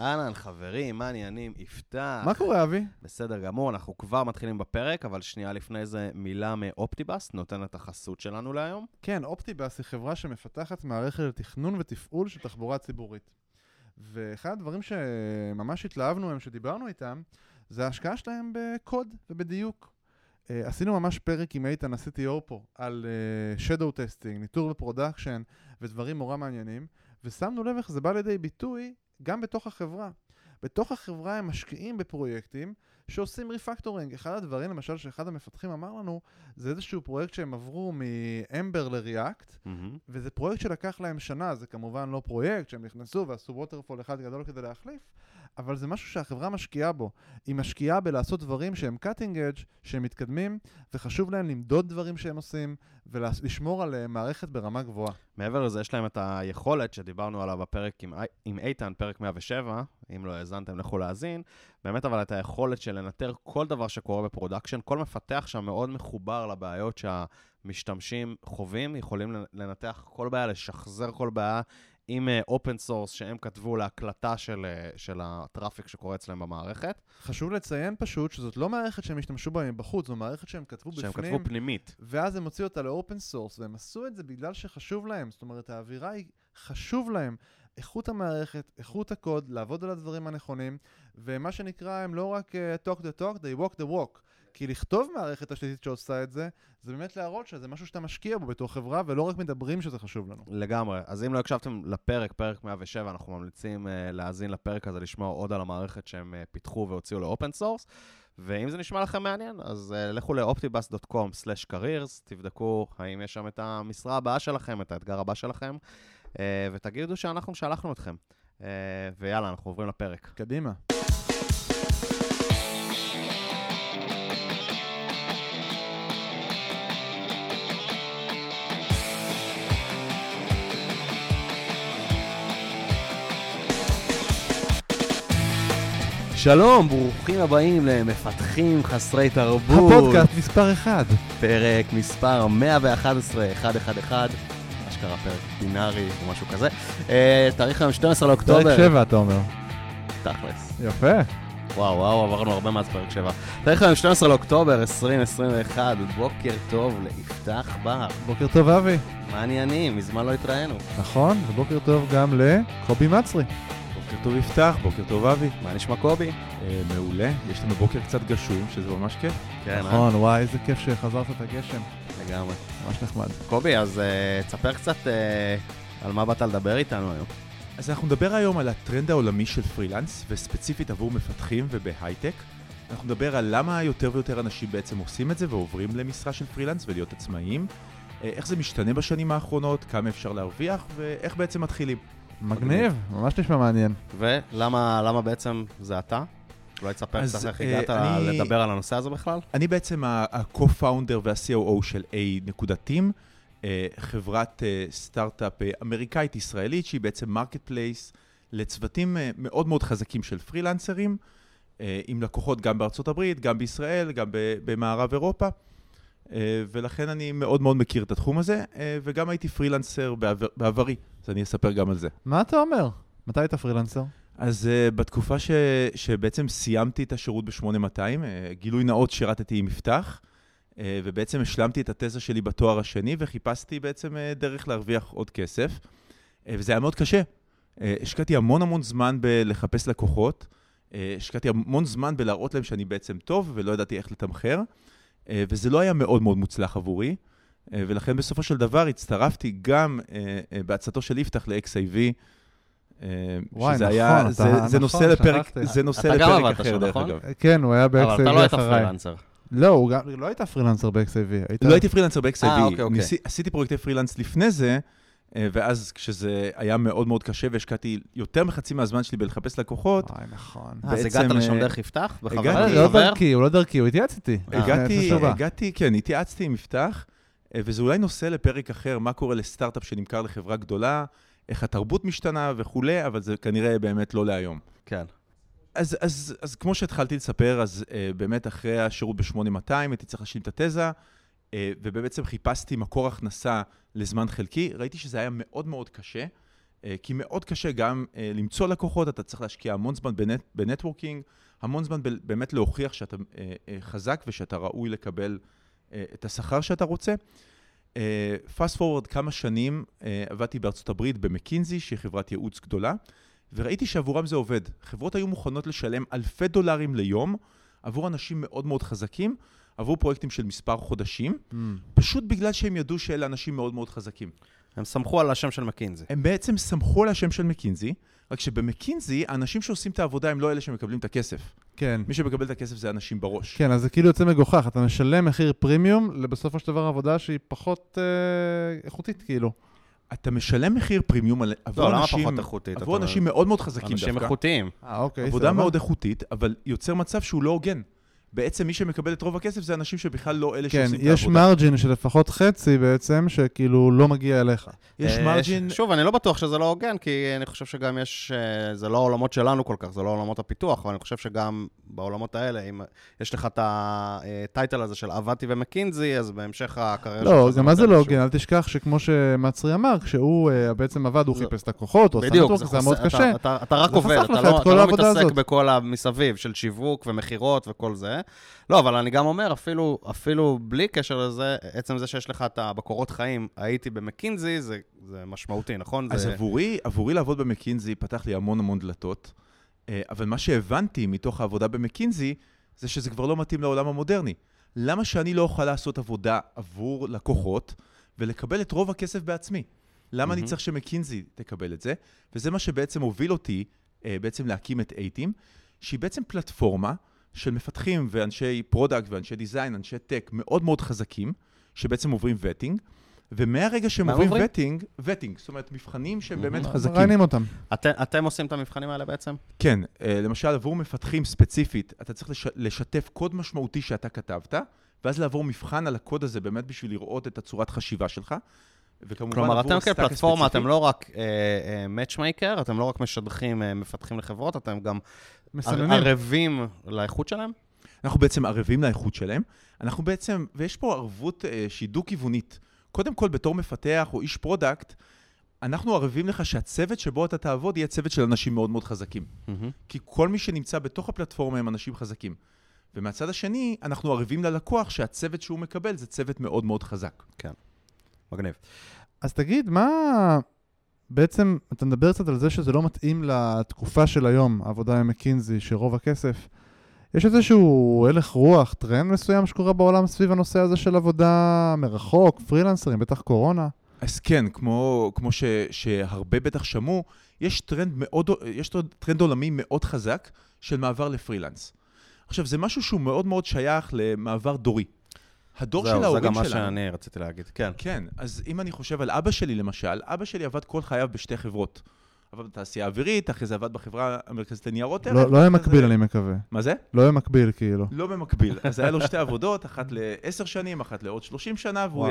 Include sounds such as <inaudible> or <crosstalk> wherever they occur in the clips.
אהלן, חברים, מה העניינים? יפתח. מה קורה, אבי? בסדר גמור, אנחנו כבר מתחילים בפרק, אבל שנייה לפני זה מילה מ Optibus, נותן את החסות שלנו להיום. כן, Optibus היא חברה שמפתחת מערכת לתכנון ותפעול של תחבורה ציבורית. ואחד הדברים שממש התלהבנו מהם כשדיברנו איתם, זה ההשקעה שלהם בקוד ובדיוק. Uh, עשינו ממש פרק עם איתן, ה-CTO פה, על uh, Shadow Testing, ניטור ו production ודברים נורא מעניינים, ושמנו לב איך זה בא לידי ביטוי גם בתוך החברה. בתוך החברה הם משקיעים בפרויקטים שעושים refactoring. אחד הדברים, למשל, שאחד המפתחים אמר לנו, זה איזשהו פרויקט שהם עברו מ Ember ל React, mm-hmm. וזה פרויקט שלקח להם שנה, זה כמובן לא פרויקט שהם נכנסו ועשו waterfall אחד גדול כדי להחליף, אבל זה משהו שהחברה משקיעה בו. היא משקיעה בלעשות דברים שהם cutting edge, שהם מתקדמים, וחשוב להם למדוד דברים שהם עושים, ולשמור על אה, מערכת ברמה גבוהה. מעבר לזה, יש להם את היכולת שדיברנו עליו בפרק עם, עם איתן, פרק 107, אם לא האזנתם, לכו להאזין, באמת אבל את היכולת של לנטר כל דבר שקורה ב production, כל מפתח שם מאוד מחובר לבעיות שהמשתמשים חווים, יכולים לנתח כל בעיה, לשחזר כל בעיה. עם open uh, source שהם כתבו להקלטה של, uh, של ה traffic שקורה אצלם במערכת. חשוב לציין פשוט שזאת לא מערכת שהם השתמשו בה מבחוץ, זו מערכת שהם כתבו שהם בפנים. שהם כתבו פנימית. ואז הם הוציאו אותה ל open source, והם עשו את זה בגלל שחשוב להם. זאת אומרת, האווירה היא חשוב להם. איכות המערכת, איכות הקוד, לעבוד על הדברים הנכונים, ומה שנקרא, הם לא רק uh, talk the talk, they walk the walk. כי לכתוב מערכת תשתיתית שעושה את זה, זה באמת להראות שזה משהו שאתה משקיע בו בתור חברה, ולא רק מדברים שזה חשוב לנו. לגמרי. אז אם לא הקשבתם לפרק, פרק 107, אנחנו ממליצים uh, להאזין לפרק הזה, לשמוע עוד על המערכת שהם uh, פיתחו והוציאו ל open source. ואם זה נשמע לכם מעניין, אז uh, לכו ל-optibus.com/careers, תבדקו האם יש שם את המשרה הבאה שלכם, את האתגר הבא שלכם, uh, ותגידו שאנחנו שלחנו אתכם. Uh, ויאללה, אנחנו עוברים לפרק. קדימה. שלום, ברוכים הבאים למפתחים חסרי תרבות. הפודקאסט מספר 1. פרק מספר 111, 111, אשכרה פרק בינארי או משהו כזה. Uh, תאריך היום 12 לאוקטובר. פרק 7 אתה אומר. תכלס. יפה. וואו, וואו, עברנו הרבה מאז פרק 7. תאריך היום 12 לאוקטובר 2021, בוקר טוב ליפתח בר. בוקר טוב אבי. מה העניינים? מזמן לא התראינו. נכון, ובוקר טוב גם לקובי מצרי. בוקר טוב יפתח, בוקר טוב אבי. מה נשמע קובי? אה, מעולה, יש לנו בוקר קצת גשום, שזה ממש כיף. כן, נכון, וואי, איזה כיף שחזרת את הגשם. לגמרי. ממש נחמד. קובי, אז uh, תספר קצת uh, על מה באת לדבר איתנו היום. אז אנחנו נדבר היום על הטרנד העולמי של פרילנס, וספציפית עבור מפתחים ובהייטק. אנחנו נדבר על למה יותר ויותר אנשים בעצם עושים את זה ועוברים למשרה של פרילנס ולהיות עצמאיים. איך זה משתנה בשנים האחרונות, כמה אפשר להרוויח ואיך בעצם מתחילים. מגניב, ממש נשמע מעניין. ולמה בעצם זה אתה? אולי תספר קצת איך הגעת אני, לדבר על הנושא הזה בכלל? אני בעצם ה-co-founder וה-COO של A.Team, אה, חברת אה, סטארט-אפ אה, אמריקאית-ישראלית, שהיא בעצם marketplace לצוותים מאוד מאוד חזקים של פרילנסרים, עם לקוחות גם בארצות הברית, גם בישראל, גם במערב אירופה. ולכן אני מאוד מאוד מכיר את התחום הזה, וגם הייתי פרילנסר בעבר, בעברי, אז אני אספר גם על זה. מה אתה אומר? מתי היית פרילנסר? אז uh, בתקופה ש, שבעצם סיימתי את השירות ב-8200, uh, גילוי נאות שירתתי עם מפתח, uh, ובעצם השלמתי את התזה שלי בתואר השני, וחיפשתי בעצם uh, דרך להרוויח עוד כסף, uh, וזה היה מאוד קשה. Uh, השקעתי המון המון זמן בלחפש לקוחות, uh, השקעתי המון זמן בלהראות להם שאני בעצם טוב, ולא ידעתי איך לתמחר, וזה לא היה מאוד מאוד מוצלח עבורי. ולכן בסופו של דבר הצטרפתי גם בעצתו של יפתח ל-XIV, וואי, נכון, היה, אתה, זה, זה נכון, נושא לפרק, זה נושא לפרק אחר, דרך נכון? אגב. כן, הוא היה ב-XIV אחריי. אבל אתה לא היית פרילנסר. לא, הוא גם, לא היית פרילנסר ב-XIV. היית... לא הייתי פרילנסר ב-XIV. אה, אוקיי, אוקיי. עשיתי פרויקטי פרילנס לפני זה, ואז כשזה היה מאוד מאוד קשה והשקעתי יותר מחצי מהזמן שלי בלחפש לקוחות. וואי, נכון. אז הגעת לשם דרך יפתח? הגעתי, לא דרכי, הוא לא דרכי, הוא התייעץ איתי. הגעתי, הגעתי, כן, התייעצתי עם יפתח, וזה אולי נושא לפרק אחר, מה קורה לסטארט-אפ שנמכר לחברה גדולה. איך התרבות משתנה וכולי, אבל זה כנראה באמת לא להיום. כן. אז, אז, אז כמו שהתחלתי לספר, אז uh, באמת אחרי השירות ב-8200 הייתי צריך להשלים את התזה, ובעצם חיפשתי מקור הכנסה לזמן חלקי. ראיתי שזה היה מאוד מאוד קשה, אה, כי מאוד קשה גם אה, למצוא לקוחות, אתה צריך להשקיע המון זמן בנט, בנטוורקינג, המון זמן באמת להוכיח שאתה אה, אה, חזק ושאתה ראוי לקבל אה, את השכר שאתה רוצה. פאסט פורוורד כמה שנים עבדתי בארצות הברית במקינזי, שהיא חברת ייעוץ גדולה, וראיתי שעבורם זה עובד. חברות היו מוכנות לשלם אלפי דולרים ליום עבור אנשים מאוד מאוד חזקים, עבור פרויקטים של מספר חודשים, mm. פשוט בגלל שהם ידעו שאלה אנשים מאוד מאוד חזקים. הם סמכו על השם של מקינזי. הם בעצם סמכו על השם של מקינזי, רק שבמקינזי, האנשים שעושים את העבודה הם לא אלה שמקבלים את הכסף. כן. מי שמקבל את הכסף זה אנשים בראש. כן, אז זה כאילו יוצא מגוחך, אתה משלם מחיר פרימיום לבסופו של דבר עבודה שהיא פחות אה, איכותית, כאילו. אתה משלם מחיר פרימיום על- עבור לא, למה אנשים, פחות איכותית? עבור אתה- אנשים מאוד מאוד חזקים אנשים דווקא. איכותיים. אה, אוקיי, עבודה. מאוד איכותית, אבל יוצר מצב שהוא לא הוגן. בעצם מי שמקבל את רוב הכסף זה אנשים שבכלל לא אלה כן, שעושים את יש העבודה. מרג'ין של לפחות חצי בעצם, שכאילו לא מגיע אליך. יש אה, מרג'ין, ש- שוב, אני לא בטוח שזה לא הוגן, כי אני חושב שגם יש... אה, זה לא העולמות שלנו כל כך, זה לא עולמות הפיתוח, אבל אני חושב שגם בעולמות האלה, אם יש לך את הטייטל הזה של עבדתי ומקינזי, אז בהמשך הקריירה לא, שלך גם מה זה לא הוגן? אל תשכח שכמו שמצרי אמר, כשהוא אה, בעצם עבד, הוא זה- חיפש את הכוחות, הוא עשה בדיוק, נטוורק, זה היה מאוד קשה. אתה, רק עובד, אתה לא, לא מתעסק. בכל המסביב של שיווק ומכירות וכל זה. לא, אבל אני גם אומר, אפילו, אפילו בלי קשר לזה, עצם זה שיש לך את הקורות חיים, הייתי במקינזי, זה, זה משמעותי, נכון? אז זה... עבורי, עבורי לעבוד במקינזי פתח לי המון המון דלתות, אה, אבל מה שהבנתי מתוך העבודה במקינזי, זה שזה כבר לא מתאים לעולם המודרני. למה שאני לא אוכל לעשות עבודה עבור לקוחות ולקבל את רוב הכסף בעצמי? למה אני מהמם. צריך שמקינזי תקבל את זה? וזה מה שבעצם הוביל אותי אה, בעצם להקים את A.Team, שהיא בעצם פלטפורמה של מפתחים ואנשי product ואנשי design, אנשי tech מאוד מאוד חזקים, שבעצם עוברים וטינג, ומהרגע שהם עוברים? וטינג, וטינג, זאת אומרת מבחנים שהם באמת Mhm. חזקים. מראיינים אותם. את, אתם עושים את המבחנים האלה בעצם? כן, אה, למשל עבור מפתחים ספציפית, אתה צריך לש- לשתף קוד משמעותי שאתה כתבת, ואז לעבור מבחן על הקוד הזה באמת בשביל לראות את הצורת חשיבה שלך. וכמובן כלומר, אתם כפלטפורמה. אתם לא רק מאצ'מייקר, אתם לא רק משדכים אה, מפתחים לחברות, אתם גם מסננים. ערבים לאיכות שלהם? אנחנו בעצם ערבים לאיכות שלהם. אנחנו בעצם, ויש פה ערבות אה, שהיא דו-כיוונית. קודם כל, בתור מפתח או איש product, אנחנו ערבים לך שהצוות שבו אתה תעבוד יהיה צוות של אנשים מאוד מאוד חזקים. כי כל מי שנמצא בתוך הפלטפורמה הם אנשים חזקים. ומהצד השני, אנחנו ערבים ללקוח שהצוות שהוא מקבל זה צוות מאוד מאוד חזק. מגניב. אז תגיד, מה... בעצם, אתה מדבר קצת על זה שזה לא מתאים לתקופה של היום, העבודה עם מקינזי, שרוב הכסף. יש איזשהו הלך רוח, טרנד מסוים שקורה בעולם סביב הנושא הזה של עבודה מרחוק, פרילנסרים, בטח קורונה. אז כן, כמו, כמו ש, שהרבה בטח שמעו, יש טרנד, מאוד, יש טרנד עולמי מאוד חזק של מעבר לפרילנס. עכשיו, זה משהו שהוא מאוד מאוד שייך למעבר דורי. הדור של זהו, זה ההורים גם מה שלנו... שאני רציתי להגיד, כן. כן, אז אם אני חושב על אבא שלי למשל, אבא שלי עבד כל חייו בשתי חברות. עבד בתעשייה האווירית, אחרי זה עבד בחברה המרכזית לניירות ערך. לא, לא יהיה מקביל, אני מקווה. מה זה? לא יהיה מקביל, כאילו. לא במקביל. אז היה לו שתי עבודות, אחת לעשר שנים, אחת לעוד שלושים שנה, והוא.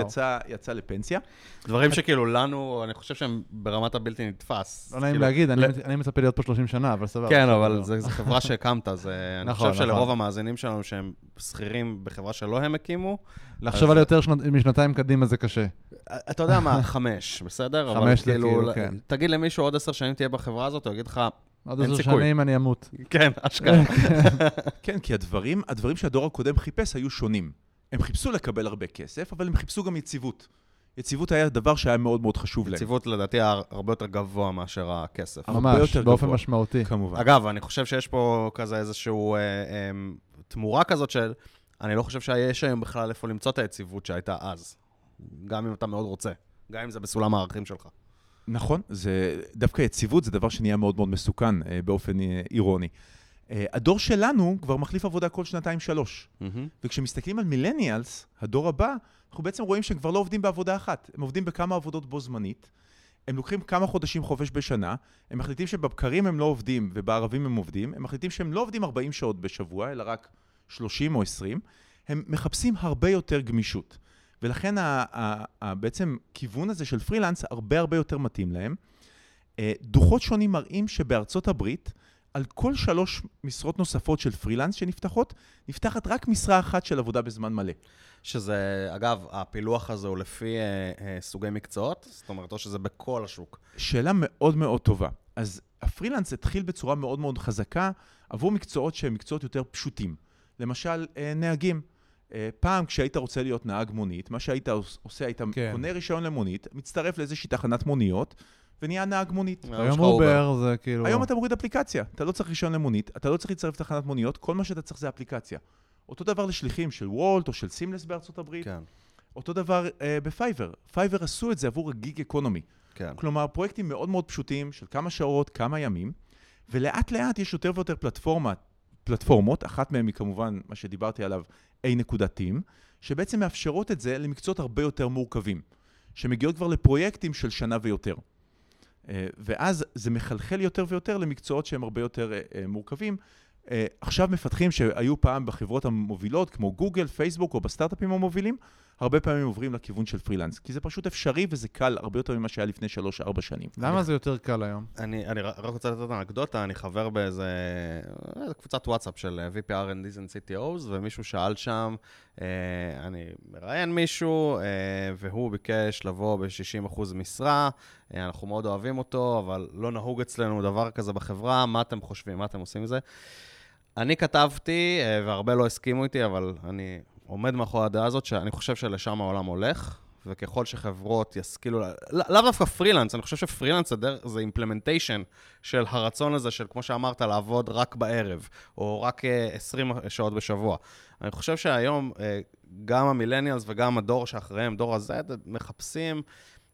יצא, לפנסיה. דברים שכאילו לנו, אני חושב שהם ברמת הבלתי נתפס. לא נעים כאילו, להגיד, אני מצפה להיות פה 30 שנה, אבל סבבה. כן. אבל זו חברה <laughs> שהקמת, זה... אני נכון, חושב נכון. שלרוב המאזינים שלנו שהם שכירים בחברה שלא הם הקימו, לחשוב על יותר משנתיים קדימה זה קשה. אתה יודע מה, <laughs> חמש, בסדר? חמש זה כאילו, כאילו, כן. תגיד למישהו עוד עשר שנים תהיה בחברה הזאת, הוא יגיד לך, עוד עשר. שנים אני אמות. כן, <laughs> אשכרה. כן, כי הדברים, הדברים שהדור הקודם חיפש היו שונים. הם חיפשו לקבל הרבה כסף, אבל הם חיפשו גם יציבות. יציבות היה דבר שהיה מאוד מאוד חשוב להם. יציבות לדעתי היה הרבה יותר גבוה מאשר הכסף. ממש, באופן גבוה. משמעותי. כמובן. אגב, אני חושב שיש פה כזה איזשהו אה, אה, תמורה כזאת של, אני לא חושב שיש היום בכלל איפה למצוא את היציבות שהייתה אז. גם אם אתה מאוד רוצה. גם אם זה בסולם הערכים שלך. נכון, זה, דווקא יציבות זה דבר שנהיה מאוד מאוד מסוכן אה, באופן אה, אירוני. אה, הדור שלנו כבר מחליף עבודה כל שנתיים-שלוש. וכשמסתכלים על מילניאלס, הדור הבא, אנחנו בעצם רואים שהם כבר לא עובדים בעבודה אחת. הם עובדים בכמה עבודות בו זמנית. הם לוקחים כמה חודשים חופש בשנה, הם מחליטים שבבקרים הם לא עובדים ובערבים הם עובדים, הם מחליטים שהם לא עובדים 40 שעות בשבוע, אלא רק 30 או 20. הם מחפשים הרבה יותר גמישות. ולכן ה- ה- ה- בעצם כיוון הזה של פרילנס הרבה הרבה יותר מתאים להם. אה, דוחות שונים מראים שבארצות הברית על כל שלוש משרות נוספות של פרילנס שנפתחות, נפתחת רק משרה אחת של עבודה בזמן מלא. שזה, אגב, הפילוח הזה הוא לפי אה, אה, סוגי מקצועות? זאת אומרת, או שזה בכל השוק? שאלה מאוד מאוד טובה. אז הפרילנס התחיל בצורה מאוד מאוד חזקה עבור מקצועות שהם מקצועות יותר פשוטים. למשל, אה, נהגים. אה, פעם כשהיית רוצה להיות נהג מונית, מה שהיית עושה, היית כן. קונה רישיון למונית, מצטרף לאיזושהי תחנת מוניות, ונהיה נהג מונית. יש היום Uber זה כאילו... היום אתה מוריד אפליקציה, אתה לא צריך רישיון למונית, אתה לא צריך להצטרף לתחנת מוניות, כל מה שאתה צריך זה אפליקציה. אותו דבר לשליחים של Wolt או של סימלס בארצות הברית, כן, אותו דבר אה, ב Fiverr. Fiverr עשו את זה עבור ה gig economy. כן. כלומר, פרויקטים מאוד מאוד פשוטים של כמה שעות, כמה ימים, ולאט לאט יש יותר ויותר פלטפורמה, פלטפורמות, אחת מהן היא כמובן מה שדיברתי עליו, A.Team, שבעצם מאפשרות את זה למקצועות הרבה יותר מורכבים, שמגיעות כבר לפרויקטים של שנה ויותר. אה, ואז זה מחלחל יותר ויותר למקצועות שהם הרבה יותר אה, אה, מורכבים. אה, עכשיו מפתחים שהיו פעם בחברות המובילות, כמו גוגל, פייסבוק או בסטארט-אפים המובילים, הרבה פעמים עוברים לכיוון של פרילנס. כי זה פשוט אפשרי וזה קל הרבה יותר ממה שהיה לפני 3-4 שנים. למה זה יותר קל היום? אני, אני רק רוצה לתת אנקדוטה, אני חבר באיזה איזה קבוצת וואטסאפ של אה, VP R&D's and CTOs, ומישהו שאל שם, אה, אני מראיין מישהו, אה, והוא ביקש לבוא ב-60% משרה, אה, אנחנו מאוד אוהבים אותו, אבל לא נהוג אצלנו דבר כזה בחברה, מה אתם חושבים, מה אתם עושים עם זה? אני כתבתי, אה, והרבה לא הסכימו איתי, אבל אני עומד מאחורי הדעה הזאת, שאני חושב שלשם העולם הולך, וככל שחברות ישכילו, לא- לאו דווקא פרילנס, אני חושב שפרילנס זה אימפלמנטיישן של הרצון הזה של, כמו שאמרת, לעבוד רק בערב, או רק אה, 20 שעות בשבוע. אני חושב שהיום אה, גם המילניאלס וגם הדור שאחריהם, דור ה-Z, מחפשים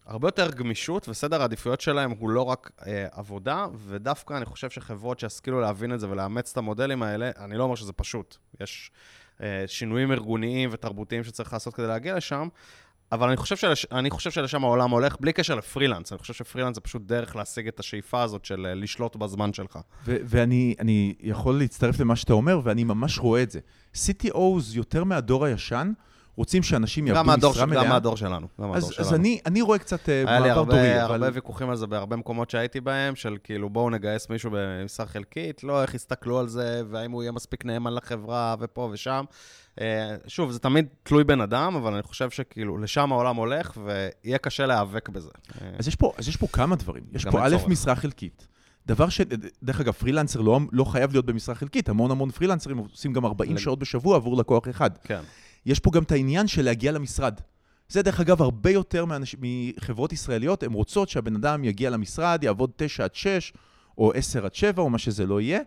הרבה יותר גמישות, וסדר העדיפויות שלהם הוא לא רק אה, עבודה, ודווקא אני חושב שחברות שישכילו להבין את זה ולאמץ את המודלים האלה, אני לא אומר שזה פשוט. יש אה, שינויים ארגוניים ותרבותיים שצריך לעשות כדי להגיע לשם, אבל אני חושב, שלש, אני חושב שלשם העולם הולך, בלי קשר לפרילנס. אני חושב שפרילנס זה פשוט דרך להשיג את השאיפה הזאת של אה, לשלוט בזמן שלך. ו- ואני אני יכול להצטרף למה שאתה אומר, ואני ממש רואה את זה. CTOs יותר מהדור הישן, רוצים שאנשים יעבדו משרה מלאה. גם מהדור שלנו. גם אז, שלנו. אז אני, אני רואה קצת אה, היה לי מעבר דורי, הרבה, אבל... הרבה ויכוחים על זה בהרבה מקומות שהייתי בהם, של כאילו בואו נגייס מישהו במשרה חלקית, לא איך יסתכלו על זה, והאם הוא יהיה מספיק נאמן לחברה, ופה ושם. אה, שוב, זה תמיד תלוי בן אדם, אבל אני חושב שכאילו לשם העולם הולך, ויהיה קשה להיאבק בזה. אה, אז יש פה, אז יש פה כמה דברים. יש פה א'. משרה חלקית. דבר ש... דרך אגב, פרילנסר לא, לא חייב להיות במשרה חלקית. המון המון פרילנסרים עושים גם 40 לג- שעות בשבוע עבור לקוח אחד. כן. יש פה גם את העניין של להגיע למשרד. זה דרך אגב הרבה יותר מאנש... מחברות ישראליות, הן רוצות שהבן אדם יגיע למשרד, יעבוד 9 עד 6, או 10 עד 7, או מה שזה לא יהיה,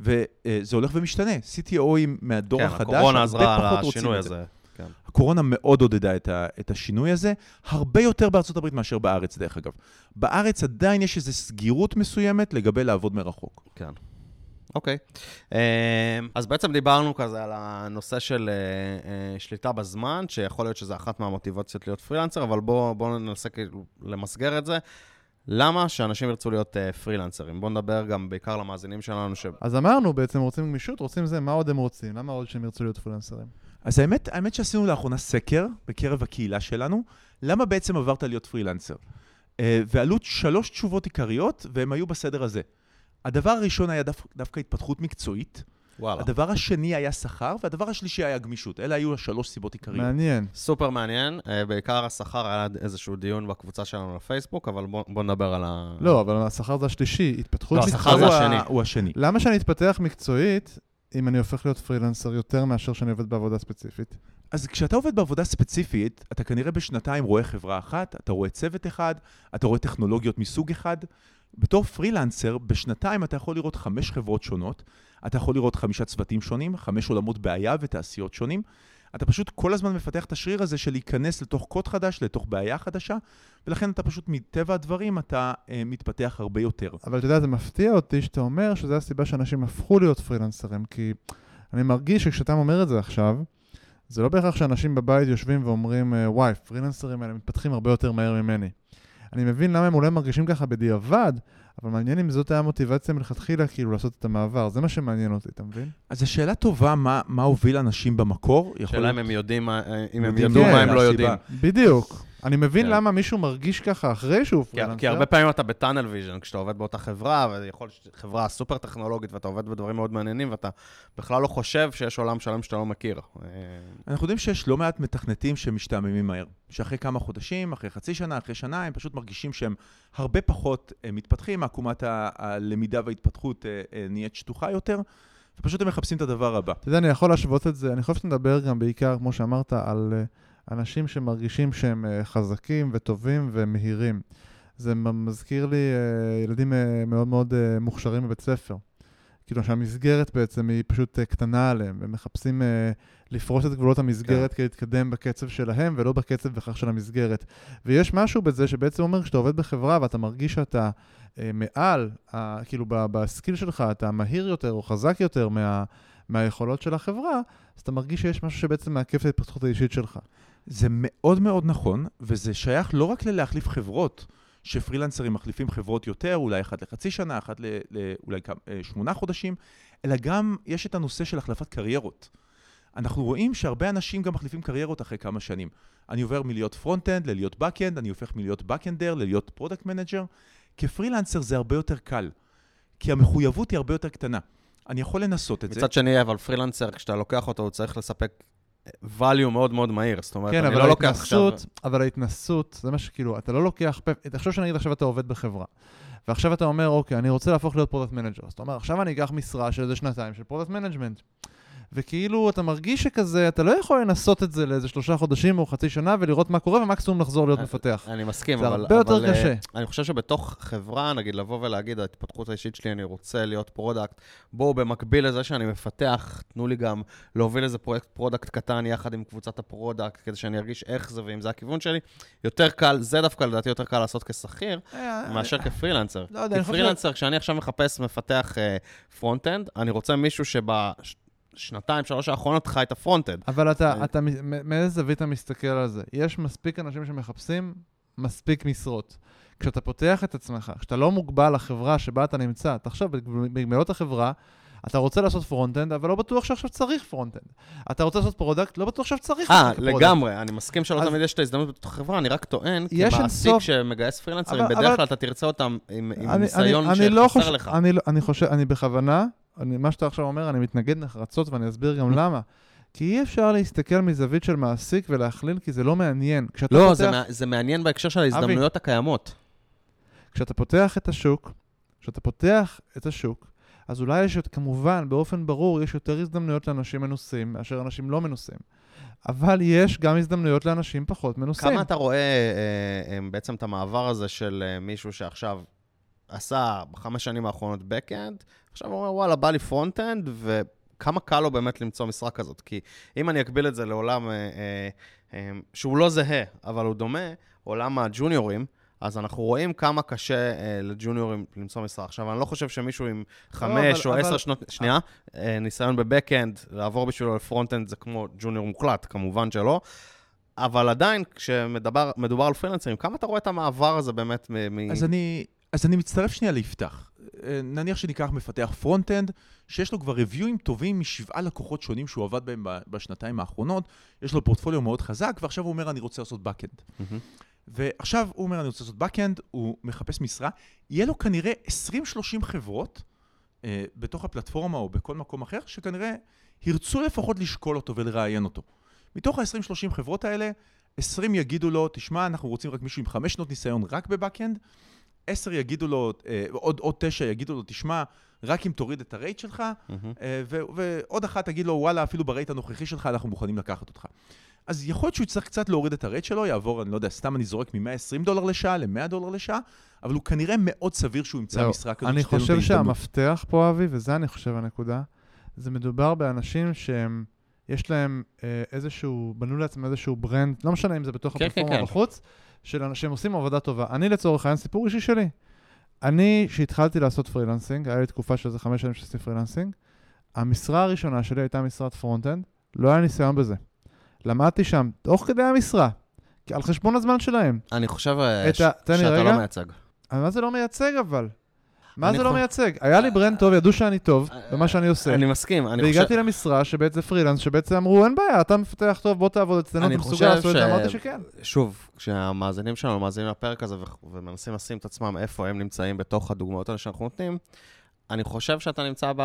וזה הולך ומשתנה. CTOים מהדור כן, החדש, הקורונה עזרה על השינוי. הזה. כן. הקורונה מאוד עודדה את, ה, את השינוי הזה, הרבה יותר בארצות הברית מאשר בארץ, דרך אגב. בארץ עדיין יש איזו סגירות מסוימת לגבי לעבוד מרחוק. כן. אוקיי. אמ, אז בעצם דיברנו כזה על הנושא של אה, אה, שליטה בזמן, שיכול להיות שזה אחת מהמוטיבציות להיות פרילנסר, אבל בואו בוא ננסה כאילו למסגר את זה. למה שאנשים ירצו להיות אה, פרילנסרים? בואו נדבר גם בעיקר למאזינים שלנו, ש... אז אמרנו בעצם, רוצים גמישות, רוצים זה, מה עוד הם רוצים? למה עוד שהם ירצו להיות פרילנסרים? אז האמת, האמת שעשינו לאחרונה סקר בקרב הקהילה שלנו, למה בעצם עברת להיות פרילנסר? אה, ועלו שלוש תשובות עיקריות, והן היו בסדר הזה. הדבר הראשון היה דו, דווקא התפתחות מקצועית, וואלה. הדבר השני היה שכר, והדבר השלישי היה גמישות. אלה היו השלוש סיבות עיקריות. מעניין. סופר מעניין, אה, בעיקר השכר, היה איזשהו דיון בקבוצה שלנו לפייסבוק, אבל בואו בוא נדבר על ה... לא, אבל השכר זה השלישי, התפתחות לא, מקצועית. השכר זה הוא השני. הוא השני. למה שאני אתפתח מקצועית אם אני הופך להיות פרילנסר יותר מאשר שאני עובד בעבודה ספציפית? אז כשאתה עובד בעבודה ספציפית, אתה כנראה בשנתיים רואה חברה אחת, אתה רואה צוות אחד, אתה רואה טכנולוגיות מסוג אחד. בתור פרילנסר, בשנתיים אתה יכול לראות חמש חברות שונות, אתה יכול לראות חמישה צוותים שונים, חמש עולמות בעיה ותעשיות שונים. אתה פשוט כל הזמן מפתח את השריר הזה של להיכנס לתוך קוד חדש, לתוך בעיה חדשה, ולכן אתה פשוט, מטבע הדברים, אתה אה, מתפתח הרבה יותר. אבל אתה יודע, זה מפתיע אותי שאתה אומר שזו הסיבה שאנשים הפכו להיות פרילנסרים, כי אני מרגיש שכשאתה אומר את זה עכשיו, זה לא בהכרח שאנשים בבית יושבים ואומרים, אה, וואי, פרילנסרים האלה מתפתחים הרבה יותר מהר ממני. אני מבין למה הם אולי מרגישים ככה בדיעבד, אבל מעניין אם זאת הייתה המוטיבציה מלכתחילה, כאילו, לעשות את המעבר. זה מה שמעניין אותי, אתה מבין? אז זו שאלה טובה, מה, מה הוביל אנשים במקור? שאלה אם הם יודעים, מה- אם הם ידעו מה הם לא הסיבה. יודעים. בדיוק. אני מבין כן. למה מישהו מרגיש ככה אחרי שהוא כי, פרילנסר. כי הרבה פעמים אתה ב tunnel vision, כשאתה עובד באותה חברה, ויכול להיות חברה סופר טכנולוגית, ואתה עובד בדברים מאוד מעניינים, ואתה בכלל לא חושב שיש עולם שלם שאתה לא מכיר. אה, אנחנו יודעים שיש לא מעט מתכנתים שמשתעממים מהר. שאחרי כמה חודשים, אחרי חצי שנה, אחרי שנה, הם פשוט מרגישים שהם הרבה פחות אה, מתפתחים, עקומת הלמידה וההתפתחות אה, נהיית שטוחה יותר, ופשוט הם מחפשים את הדבר הבא. אתה יודע, אני יכול להשוות את זה, אני חושב שאתה מדבר גם בעיקר, כמו שאמרת, על אה, אנשים שמרגישים שהם אה, חזקים וטובים ומהירים. זה מזכיר לי אה, ילדים אה, מאוד מאוד מוכשרים בבית ספר. כאילו שהמסגרת בעצם היא פשוט קטנה עליהם, והם מחפשים אה, לפרוס את גבולות המסגרת כדי להתקדם בקצב שלהם, ולא בקצב בכך של המסגרת. ויש משהו בזה שבעצם אומר, כשאתה עובד בחברה ואתה מרגיש שאתה אה, מעל, אה, כאילו ב skill שלך, אתה מהיר יותר או חזק יותר מה, מהיכולות של החברה, אז אתה מרגיש שיש משהו שבעצם מעכב את ההתפתחות האישית שלך. זה מאוד מאוד נכון, וזה שייך לא רק ללהחליף חברות, שפרילנסרים מחליפים חברות יותר, אולי אחת לחצי שנה, אחת ל, ל, אולי כמה, אה, שמונה חודשים, אלא גם יש את הנושא של החלפת קריירות. אנחנו רואים שהרבה אנשים גם מחליפים קריירות אחרי כמה שנים. אני עובר מלהיות front-end ללהיות back-end, אני הופך מלהיות back-ender ללהיות product manager. כפרילנסר זה הרבה יותר קל, כי המחויבות היא הרבה יותר קטנה. אני יכול לנסות את זה. מצד שני, אבל פרילנסר, כשאתה לוקח אותו, הוא צריך לספק value מאוד מאוד מהיר. זאת אומרת, כן, אני לא לוקח עכשיו... ההתנסות, אבל ההתנסות, זה מה שכאילו, אתה לא לוקח, תחשוב שנגיד עכשיו אתה עובד בחברה, ועכשיו אתה אומר, אוקיי, אני רוצה להפוך להיות product manager. אז אתה אומר, עכשיו אני אקח משרה של איזה שנתיים של product management. וכאילו, אתה מרגיש שכזה, אתה לא יכול לנסות את זה לאיזה שלושה חודשים או חצי שנה ולראות מה קורה, ומקסימום לחזור להיות אה, מפתח. אני מסכים, זה אבל... הרבה יותר אה, קשה. אני חושב שבתוך חברה, נגיד, לבוא ולהגיד, ההתפתחות האישית שלי, אני רוצה להיות product, בואו, במקביל לזה שאני מפתח, תנו לי גם להוביל איזה פרויקט product קטן יחד עם קבוצת ה product, כדי שאני ארגיש איך זה ואם זה הכיוון שלי. יותר קל, זה דווקא לדעתי יותר קל לעשות כשכיר, מאשר כפרילנסר. לא יודע, אני חושב כפרילנסר, כשאני עכשיו מחפש מפתח front-end, אני רוצה מישהו שבשנתיים, שלוש האחרונות חי את ה front-end. אבל אתה, אה. אתה, מאיזה זווית אתה מסתכל על זה? יש מספיק אנשים שמחפשים מספיק משרות. כשאתה פותח את עצמך, כשאתה לא מוגבל לחברה שבה אתה נמצא, תחשוב, במגבלות החברה, אתה רוצה לעשות front-end, אבל לא בטוח שעכשיו צריך front-end. אתה רוצה לעשות product, לא בטוח שעכשיו צריך אה, product. לגמרי, אני מסכים שלא אז- תמיד יש את ההזדמנות בתוך החברה, אני רק טוען, כמעסיק אינסוף- שמגייס פרילנסרים, אבל- בדרך אבל- כלל אתה תרצה אותם עם עם אני- ניסיון אני- אני לא שחסר חושב- לך. אני לא- אני חושב, אני בכוונה, אני- מה שאתה עכשיו אומר, אני מתנגד נחרצות ואני אסביר גם למה. כי אי אפשר להסתכל מזווית של מעסיק ולהכליל, כי זה לא מעניין. כשאתה לא, פותח- זה מע- זה מעניין בהקשר של ההזדמנויות הקיימות. כשאתה פותח את השוק, כשאתה פותח את השוק, אז אולי יש, כמובן, באופן ברור, יש יותר הזדמנויות לאנשים מנוסים מאשר אנשים לא מנוסים. אבל יש גם הזדמנויות לאנשים פחות מנוסים. כמה אתה רואה אה, אה, בעצם את המעבר הזה של אה, מישהו שעכשיו עשה בחמש שנים האחרונות backend, עכשיו הוא אומר, וואלה, בא לי front-end, וכמה קל לו באמת למצוא משרה כזאת? כי אם אני אקביל את זה לעולם אה, אה, אה, שהוא לא זהה, אבל הוא דומה, עולם הג'וניורים, אז אנחנו רואים כמה קשה אה, לג'וניורים למצוא משרה. עכשיו, אני לא חושב שמישהו עם חמש אבל- או עשר אבל- שנות, שנייה, אה, ניסיון ב back-end, לעבור בשבילו ל front-end זה כמו ג'וניור מוחלט, כמובן שלא. אבל עדיין, כשמדובר מדובר על פרילנסרים, כמה אתה רואה את המעבר הזה באמת מ... מ- אז אני, אז אני מצטרף שנייה ליפתח. נניח שניקח מפתח front-end, שיש לו כבר ריוויואים טובים משבעה לקוחות שונים שהוא עבד בהם בשנתיים האחרונות, יש לו פורטפוליו מאוד חזק, ועכשיו הוא אומר, אני רוצה לעשות backend. מהמם. ועכשיו הוא אומר, אני רוצה לעשות backend, הוא מחפש משרה, יהיה לו כנראה 20-30 חברות אה, בתוך הפלטפורמה או בכל מקום אחר, שכנראה ירצו לפחות לשקול אותו ולראיין אותו. מתוך ה-20-30 חברות האלה, 20 יגידו לו, תשמע, אנחנו רוצים רק מישהו עם 5 שנות ניסיון רק בבאקאנד, 10 יגידו לו, אה, עוד, עוד 9 יגידו לו, תשמע, רק אם תוריד את ה rate שלך. אה, ו- ועוד אחת תגיד לו, וואלה, אפילו ב rate הנוכחי שלך אנחנו מוכנים לקחת אותך. אז יכול להיות שהוא יצטרך קצת להוריד את ה rate שלו, יעבור, אני לא יודע, סתם אני זורק מ-120 דולר לשעה ל-100 דולר לשעה, אבל הוא כנראה מאוד סביר שהוא ימצא זהו. משרה כזאת אני חושב. שהמפתח פה, אבי, וזה אני חושב הנקודה, זה מדובר באנשים שהם, יש להם אה, איזשהו, בנו לעצמם איזשהו brand, לא משנה אם זה בתוך כן, הפלטפורמה כן, או כן. בחוץ, של אנשים עושים עבודה טובה. אני לצורך העניין, סיפור אישי שלי. אני, כשהתחלתי לעשות freelancing, היה לי תקופה של איזה חמש שנים שעשיתי freelancing, המשרה הראשונה שלי הייתה משרת front-end, לא היה ניסיון בזה. למדתי שם, תוך כדי המשרה, על חשבון הזמן שלהם. אני חושב אה, ש- ה- תן לי שאתה רגע. לא מייצג. מה זה לא מייצג אבל? מה זה לא מייצג? היה לי brand טוב, ידעו שאני טוב במה שאני עושה. אני מסכים, אני חושב... והגעתי למשרה שבעצם פרילנס, שבעצם אמרו, אין בעיה, אתה מפתח טוב, בוא תעבוד אצלנו, אתה מסוגל לעשות את זה, אמרתי שכן. שוב, כשהמאזינים שלנו מאזינים לפרק הזה ומנסים לשים את עצמם איפה הם נמצאים בתוך הדוגמאות האלה שאנחנו נותנים, אני חושב שאתה נמצא ב...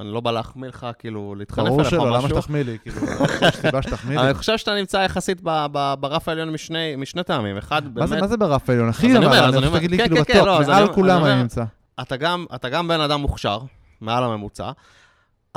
אני לא בא להחמיא לך, כאילו, להתחנף ברור אליך שלא, למה משהו. שתחמיא לי? כאילו, <laughs> יש סיבה שתחמיא לי. אני חושב שאתה נמצא יחסית ב- ב- ברף העליון משני, משני טעמים. אחד, באמת, מה זה ברף העליון? הכי אז אני אומר, להגיד לי כן, כאילו כן, כן, לא, בטופ, אז מעל אני- כולם אני נמצא. אתה גם, אתה גם בן אדם מוכשר, מעל הממוצע,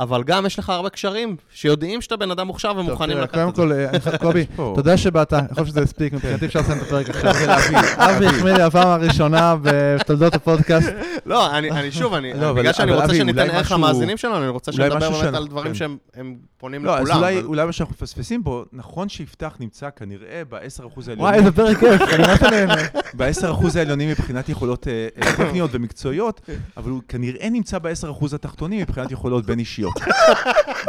אבל גם יש לך הרבה קשרים שיודעים שאתה בן אדם מוכשר ומוכנים לקחת קודם את זה. כל, אה, אני חייב- <laughs> קובי, פה. תודה שבאת, אני חושב שזה הספיק, מבחינתי אפשר לסיים את הפרק עכשיו. <laughs> אבי החמיא לי הפעם הראשונה בתולדות הפודקאסט. לא, אני, אני שוב, אני, לא, בגלל שאני רוצה אבי, שניתן ערך למאזינים שלנו, אני רוצה שנדבר באמת על דברים כן. שהם הם פונים לא, אז לכולם. אולי, אבל- אולי מה שאנחנו מפספסים פה, נכון שיפתח נמצא כנראה ב-10% וואי, העליונים, איזה פרק כיף, אני ממש נהנה. ב-10% העליונים מבחינת יכולות אה, אה, טכניות ומקצועיות, אבל הוא כנראה נמצא ב-10% התחתונים מבחינת יכולות בין אישיות.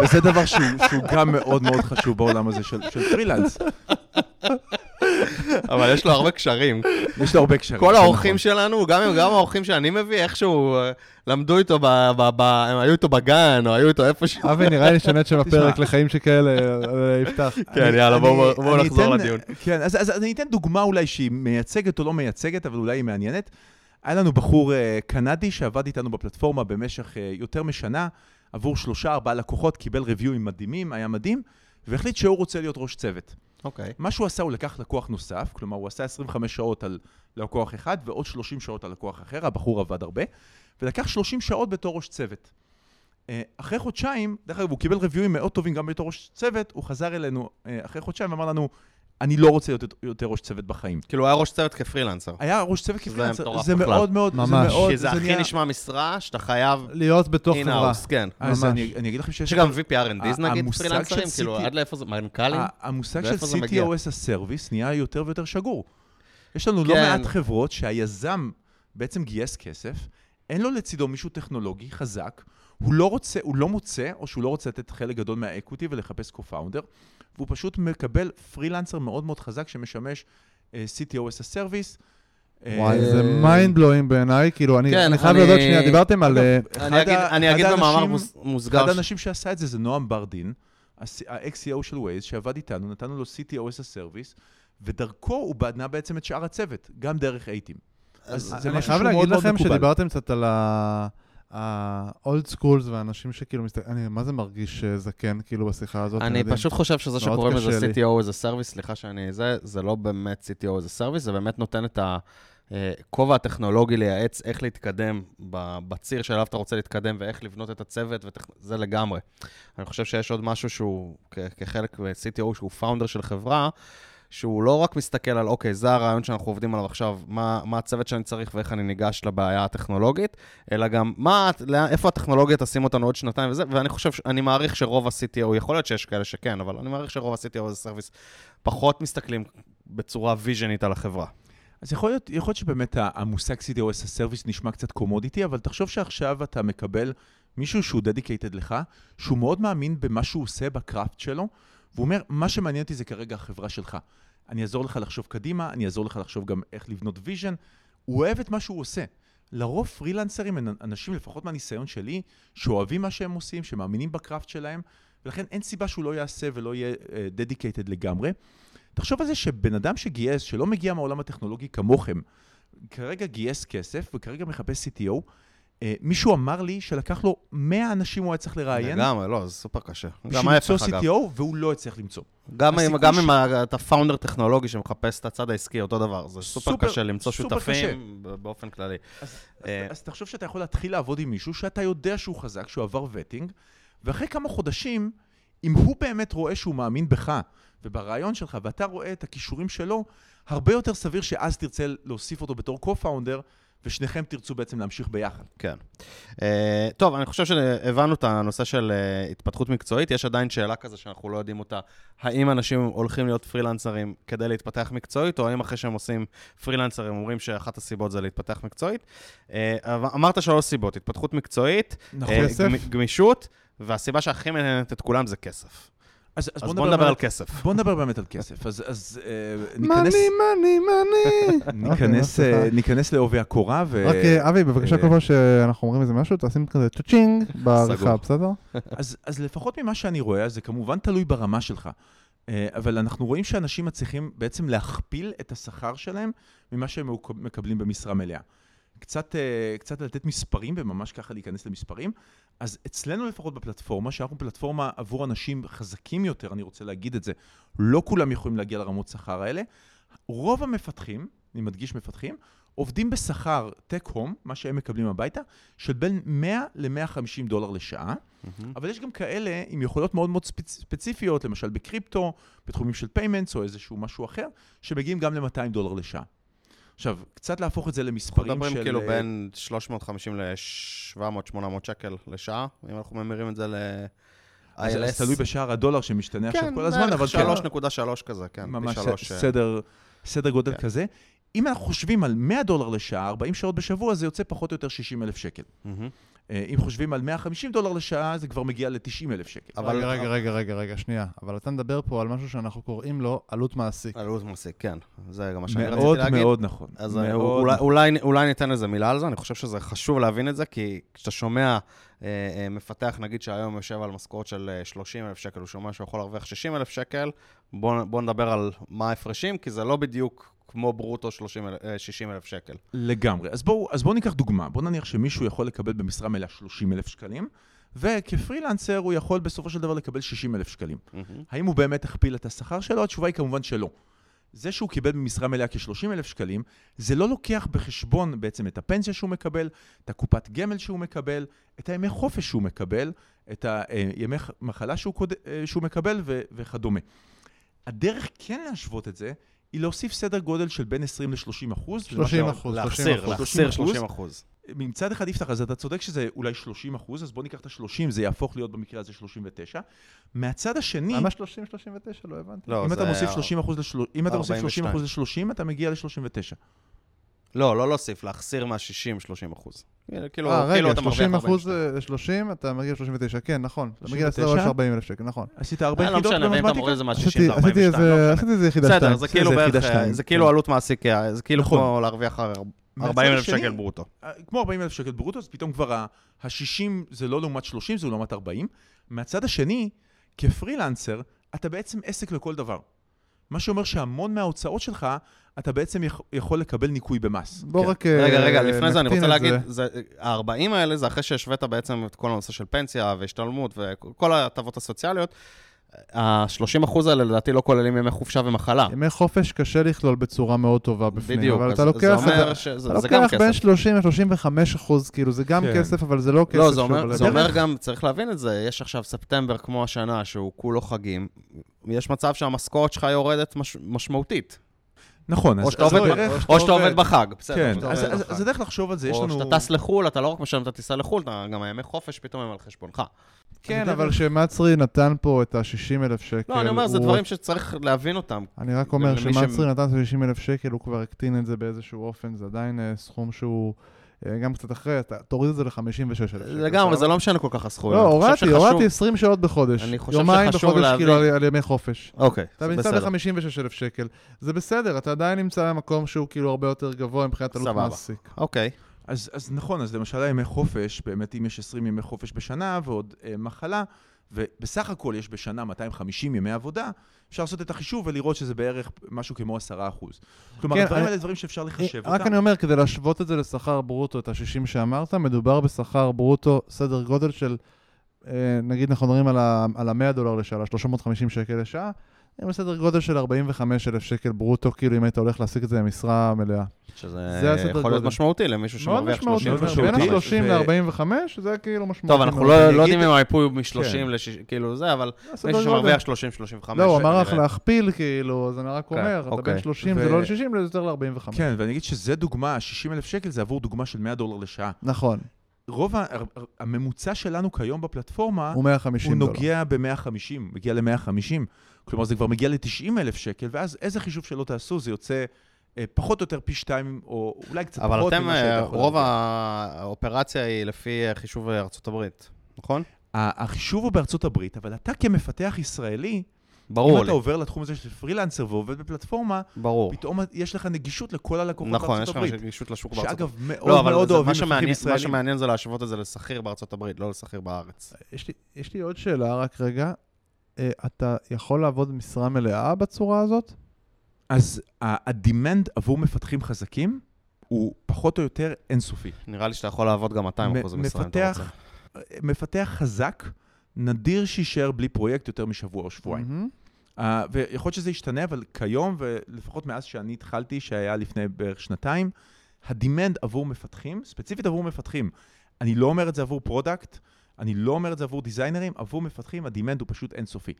וזה דבר שהוא, שהוא גם מאוד מאוד חשוב בעולם הזה של, של פרילנס. אבל יש לו הרבה קשרים. יש לו הרבה קשרים. כל זה האורחים נכון. שלנו, גם גם האורחים שאני מביא, איכשהו אה, למדו איתו, הם היו איתו בגן, או היו איתו איפשהו. אבי, נראה לי את שם הפרק. לחיים שכאלה, אה, יפתח. <laughs> כן, יאללה, בואו נחזור לדיון. כן, אז, אז אני אתן דוגמה אולי שהיא מייצגת או לא מייצגת, אבל אולי היא מעניינת. היה לנו בחור אה, קנדי שעבד איתנו בפלטפורמה במשך יותר משנה, עבור שלושה, ארבעה לקוחות, קיבל ריוויואים מדהימים, היה מדהים, והחליט שהוא רוצה להיות ראש צוות. אוקיי. מה שהוא עשה, הוא לקח לקוח נוסף, כלומר, הוא עשה 25 שעות על לקוח אחד ועוד 30 שעות על לקוח אחר, הבחור עבד הרבה, ולקח 30 שעות בתור ראש צוות. אה, אחרי חודשיים, דרך אגב, הוא קיבל ריוויואים מאוד טובים גם בתור ראש צוות, הוא חזר אלינו אה, אחרי חודשיים ואמר לנו, אני לא רוצה להיות יותר ראש צוות בחיים. כאילו, הוא היה ראש צוות כפרילנסר. היה ראש צוות כפרילנסר, מטורף זה. מאוד מאוד, זה. מאוד, כי זה הכי נהיה- נשמע משרה שאתה חייב להיות בתוך חברה. כן. אז. אני, אני אגיד לכם שיש... יש גם VPRNDs נגיד, פרילנסרים? כאילו, CT עד לאיפה זה? מנכ"לים? המושג של? CTOS הסרוויס נהיה יותר ויותר שגור. יש לנו לא כן. מעט חברות שהיזם בעצם גייס כסף, אין לו לצידו מישהו טכנולוגי חזק, הוא לא רוצה, הוא לא מוצא, או שהוא לא רוצה לתת חלק גדול מהאקוטי ולחפש co-founder, והוא פשוט מקבל פרילנסר מאוד מאוד חזק שמשמש אה, CTOS הסרוויס. אה, וואי, זה מיינד בלואינג בעיניי, כאילו, אני כן, אני חייב אני- להודות, שנייה, דיברתם על... אה, אחד אני אגיד- ה- אני במאמר מוסגר, אחד האנשים שעשה את זה זה נועם ברדין, ה-XCO של ווייז, שעבד איתנו, נתנו לו CTOS הסרוויס, ודרכו הוא בנה בעצם את שאר הצוות, גם דרך אייטים. אז זה אני משהו חייב שהוא להגיד מאוד מאוד לכם מקובל. שדיברתם קצת על ה-old schools והאנשים שכאילו, מסת- אני מה זה מרגיש אה, זקן, כאילו, בשיחה הזאת? אני? פשוט חושב שזה שקוראים לזה. CTO as a service, סליחה שאני זה, זה לא באמת CTO as a service, זה באמת נותן את הכובע הטכנולוגי לייעץ איך להתקדם בציר שאליו אתה רוצה להתקדם ואיך לבנות את הצוות, וזה לגמרי. אני חושב שיש עוד משהו שהוא כחלק מ-CTO, שהוא founder של חברה, שהוא לא רק מסתכל על, אוקיי, זה הרעיון שאנחנו עובדים עליו עכשיו, מה, מה הצוות שאני צריך ואיך אני ניגש לבעיה הטכנולוגית, אלא גם מה, לאן- איפה הטכנולוגיה תשים אותנו עוד שנתיים וזה, ואני חושב, אני מעריך שרוב ה-CTO, יכול להיות שיש כאלה שכן, אבל אני מעריך שרוב ה-CTO as a service פחות מסתכלים בצורה ויז'נית על החברה. אז יכול להיות, יכול להיות שבאמת המושג CTO as a service נשמע קצת commodity, אבל תחשוב שעכשיו אתה מקבל מישהו שהוא dedicated לך, שהוא מאוד מאמין במה שהוא עושה ב craft שלו, והוא אומר, מה שמעניין אותי זה כרגע החברה שלך. אני אעזור לך לחשוב קדימה, אני אעזור לך לחשוב גם איך לבנות vision. הוא אוהב את מה שהוא עושה. לרוב פרילנסרים הם אנשים, לפחות מהניסיון שלי, שאוהבים מה שהם עושים, שמאמינים ב craft שלהם, ולכן אין סיבה שהוא לא יעשה ולא יהיה dedicated לגמרי. תחשוב על זה שבן אדם שגייס, שלא מגיע מהעולם הטכנולוגי כמוכם, כרגע גייס כסף וכרגע מחפש CTO, אה, מישהו אמר לי שלקח לו 100 אנשים הוא היה צריך לראיין, לגמרי, לא, זה סופר קשה. גם בשביל ההפך, למצוא אגב. CTO, והוא לא הצליח למצוא. גם אם, אתה founder טכנולוגי שמחפש את הצד העסקי, אותו דבר. זה סופר, קשה למצוא שותפים באופן כללי. אז, אה, אז תחשוב שאתה יכול להתחיל לעבוד עם מישהו שאתה יודע שהוא חזק, שהוא עבר vetting, ואחרי כמה חודשים, אם הוא באמת רואה שהוא מאמין בך וברעיון שלך, ואתה רואה את הכישורים שלו, הרבה יותר סביר שאז תרצה להוסיף אותו בתור co-founder, ושניכם תרצו בעצם להמשיך ביחד. כן. Uh, טוב, אני חושב שהבנו את הנושא של uh, התפתחות מקצועית. יש עדיין שאלה כזה שאנחנו לא יודעים אותה, האם אנשים הולכים להיות פרילנסרים כדי להתפתח מקצועית, או האם אחרי שהם עושים פרילנסרים אומרים שאחת הסיבות זה להתפתח מקצועית. Uh, אבל אמרת שלוש סיבות, התפתחות מקצועית, נכון. גמ- גמישות, והסיבה שהכי מעניינת את כולם זה כסף. אז, אז בוא נדבר על כסף. בוא נדבר באמת על כסף. אז, אז אה, <laughs> ניכנס, מאני, מאני, מאני. <laughs> ניכנס, אוקיי, אה, ניכנס לעובי הקורה, ו... רק אה, אבי, בבקשה, אה, כל פעם שאנחנו אומרים איזה משהו, תשים כזה צ'צ'ינג <laughs> בעריכה. בסדר? אז, אז לפחות ממה שאני רואה, זה כמובן תלוי ברמה שלך. אבל אנחנו רואים שאנשים מצליחים בעצם להכפיל את השכר שלהם ממה שהם מקב- מקבלים במשרה מלאה. קצת, אה, קצת לתת מספרים וממש ככה להיכנס למספרים. אז אצלנו לפחות בפלטפורמה, שאנחנו פלטפורמה עבור אנשים חזקים יותר, אני רוצה להגיד את זה, לא כולם יכולים להגיע לרמות שכר האלה. רוב המפתחים, אני מדגיש מפתחים, עובדים בשכר טק הום, מה שהם מקבלים הביתה, של בין 100 ל-150 דולר לשעה. אבל יש גם כאלה עם יכולות מאוד מאוד ספצ... ספציפיות, למשל בקריפטו, בתחומים של payments או איזשהו משהו אחר, שמגיעים גם ל-200 דולר לשעה. עכשיו, קצת להפוך את זה אנחנו למספרים מדברים של... כאילו אה, בין 350 ל-700-800 שקל לשעה, אם אנחנו ממירים את זה ל-ILS. אז, אז תלוי בשער הדולר שמשתנה עכשיו כן, כל הזמן, אבל כן, בערך 3.3 כזה, כן. ממש שלוש, אה, סדר, סדר גודל כן. כזה. אם אנחנו חושבים על 100 דולר לשעה, 40 שעות בשבוע, זה יוצא פחות או יותר 60 אלף שקל. מהמם. אה, אם חושבים על 150 דולר לשעה, זה כבר מגיע ל-90 אלף שקל. אבל- רגע, רגע, רגע, רגע, רגע, שנייה. אבל אתה מדבר פה על משהו שאנחנו קוראים לו עלות מעסיק. עלות מעסיק, כן. זה גם מה שאני רציתי מאוד להגיד. מאוד נכון. אז מאוד אולי, אולי, אולי ניתן איזה מילה על זה, אני חושב שזה חשוב להבין את זה, כי כשאתה שומע אה, אה, מפתח, נגיד שהיום יושב על משכורת של אה, 30 אלף שקל, הוא שומע שהוא יכול להרוויח 60 אלף שקל, בואו בוא נדבר על מה ההפרשים, כי זה לא בדיוק כמו ברוטו 30 אל- אה, 60 אלף שקל. לגמרי. אז בואו אז בוא ניקח דוגמה. בואו נניח שמישהו יכול לקבל במשרה מלאה 30 אלף שקלים, וכפרילנסר הוא יכול בסופו של דבר לקבל 60 אלף שקלים. מהמם. האם הוא באמת הכפיל את השכר שלו? התשובה היא כמובן שלא. זה שהוא קיבל במשרה מלאה כ-30 אלף שקלים, זה לא לוקח בחשבון בעצם את הפנסיה שהוא מקבל, את הקופת גמל שהוא מקבל, את הימי חופש שהוא מקבל, את הימי מחלה שהוא, קוד... אה, שהוא מקבל ו... וכדומה. הדרך כן להשוות את זה, היא להוסיף סדר גודל של בין 20 ל-30 אחוז. 30 אחוז, 30 להחסיר, אחוז. להחסיר 30 30 אחוז. מצד אחד יפתח, אז אתה צודק שזה אולי 30 אחוז, אז בוא ניקח את ה-30, זה יהפוך להיות במקרה הזה 39. מהצד השני, למה 30, 39? לא הבנתי. לא, אם זה אתה מוסיף היה- 30 אחוז לשל... אם אתה מוסיף 30 אחוז 42. ל-30, אתה מגיע ל-39. לא, לא להוסיף, להחסיר מה-60 30 אחוז. כאילו, אה, כאילו רגע, אתה מרוויח 30 אחוז 42. ל-30, אתה מגיע ל-39, כן, נכון. אתה מגיע 39? לסדר 40 אלף שקל, נכון. עשית 40 אה, לא יחידות משנה, ואם אתה במתמטיקה? מוריד את זה מה-60 עשיתי- זה עשיתי 42. איזה- לא משנה. עשיתי איזה יחידה בסדר, שתיים. זה כאילו בערך, זה כאילו כן. עלות מעסיק, אה, זה כאילו נכון. כמו להרוויח מהצד 40 אלף שקל ברוטו. אה, כמו 40 אלף שקל ברוטו, אז פתאום כבר ה-60 זה לא לעומת 30, זה לעומת 40. מהצד השני, כפרילנסר, אתה בעצם עסק לכל דבר. מה שאומר שהמון מההוצאות שלך, אתה בעצם יכ- יכול לקבל ניכוי במס. בוא כן. רק רגע, אה, רגע, לפני זה אני רוצה להגיד, זה. זה- ה-40 האלה זה אחרי שהשווית בעצם את כל הנושא של פנסיה והשתלמות וכל ההטבות הסוציאליות. ה-30% האלה לדעתי לא כוללים ימי חופשה ומחלה. ימי חופש קשה לכלול בצורה מאוד טובה בפנים, בדיוק, אבל אז אתה זה לוקח את אומר זה- שזה אתה זה גם לוקח בין כסף. 30 ל-35 אחוז, כאילו זה גם כן. כסף, אבל זה לא כסף לא, זה אומר, זה אומר. גם, צריך להבין את זה, יש עכשיו ספטמבר כמו השנה, שהוא כולו חגים, יש מצב שהמשכורת שלך יורדת מש, משמעותית. נכון, אז או שאתה עובד, הדרך- או שאתה עובד בחג, בסדר. כן, שאתה אז עובד אז- בחג. אז הדרך לחשוב על זה, יש או לנו... שאתה טס לחו"ל, אתה לא רק משלם את הטיסה לחו"ל, גם הימי חופש פתאום הם על חשבונך. כן, אבל כשמצרי נתן פה את ה-60 אלף שקל, לא, אני אומר, זה דברים שצריך להבין אותם. אני רק אומר למי שמצרי ש- נתן את ה-60 אלף שקל, הוא כבר הקטין את זה באיזשהו אופן, זה עדיין אה, סכום שהוא אה, גם קצת אחרי, אתה תוריד את זה ל-56 אלף שקל. לגמרי, זה לא משנה כל כך הסכומים. לא, הורדתי, הורדתי 20 שעות בחודש. אני חושב יומיים שחשוב בחודש, להבין- כאילו, על ימי חופש. אוקיי, אתה זה נמצא בסדר. ב-56 אלף שקל. זה בסדר, אתה עדיין נמצא במקום שהוא כאילו הרבה יותר גבוה מבחינת עלות. מעסיק. אוקיי. אז, אז נכון, אז למשל הימי חופש, באמת אם יש 20 ימי חופש בשנה ועוד אה, מחלה, ובסך הכל יש בשנה 250 ימי עבודה, אפשר לעשות את החישוב ולראות שזה בערך משהו כמו 10 אחוז. כלומר, כן, הדברים האלה דברים שאפשר לחשב רק אותם. אני אומר, כדי להשוות את זה לשכר ברוטו, את ה-60 שאמרת, מדובר בשכר ברוטו סדר גודל של, אה, נגיד אנחנו מדברים על ה- על ה-100 דולר לשעה, על ה-350 שקל לשעה, הם בסדר גודל של 45 אלף שקל ברוטו, כאילו אם היית הולך להשיג את זה במשרה מלאה. שזה יכול להיות גודל. משמעותי למישהו שמרוויח משמעותי, 30. מאוד בין משמעותי, ה-30 ו- ל-45 זה כאילו משמעותי. טוב, אנחנו. לא לא אגיד- יודעים אם המיפוי הוא מ-30 כן. ל-60, כאילו זה, אבל מישהו. שמרוויח 30-35. לא, הוא אמר לך. להכפיל, כאילו, אז אני רק כן, אומר, אתה אוקיי. בין 30 ו- זה לא ל-60, זה יותר ל-45. כן, ואני אגיד שזה דוגמה, 60 אלף שקל זה עבור דוגמה של 100 דולר לשעה. נכון, רוב הממוצע שלנו כיום בפלטפורמה, הוא 150 הוא דולר. נוגע ב-150, מגיע ל-150. כלומר, זה כבר מגיע ל-90 אלף שקל, ואז איזה חישוב שלא תעשו, זה יוצא אה, פחות או יותר פי שתיים, או אולי קצת אבל פחות אתם, ממה שהיית אה, רוב. האופרציה היא לפי חישוב ארצות הברית, נכון? החישוב הוא בארצות הברית, אבל אתה כמפתח ישראלי, ברור אם לי, אתה עובר לתחום הזה של פרילנסר ועובד בפלטפורמה, ברור. פתאום יש לך נגישות לכל הלקוחות נכון, יש בארצות לך הברית. רגישות לשוק בארצות הברית. שאגב, מאוד לא, אבל מאוד זה- אוהבים מה מפתחים שמעניין- מה ישראלים. שמעניין זה להשוות את זה לשכיר בארצות הברית, לא לשכיר בארץ. יש לי, יש לי עוד שאלה רק רגע. אה, אתה יכול לעבוד משרה מלאה בצורה הזאת? אז ה- ה-demand עבור מפתחים חזקים הוא פחות או יותר אינסופי. נראה לי שאתה יכול לעבוד גם 200 אחוז במשרה אם אתה מפתח- רוצה. מפתח חזק, נדיר שיישאר בלי פרויקט יותר משבוע או שבועיים. מהמם. אה, ויכול להיות שזה ישתנה, אבל כיום, ולפחות מאז שאני התחלתי, שהיה לפני בערך שנתיים, ה demand עבור מפתחים, ספציפית עבור מפתחים, אני לא אומר את זה עבור product, אני לא אומר את זה עבור דיזיינרים, עבור מפתחים ה demand הוא פשוט אינסופי.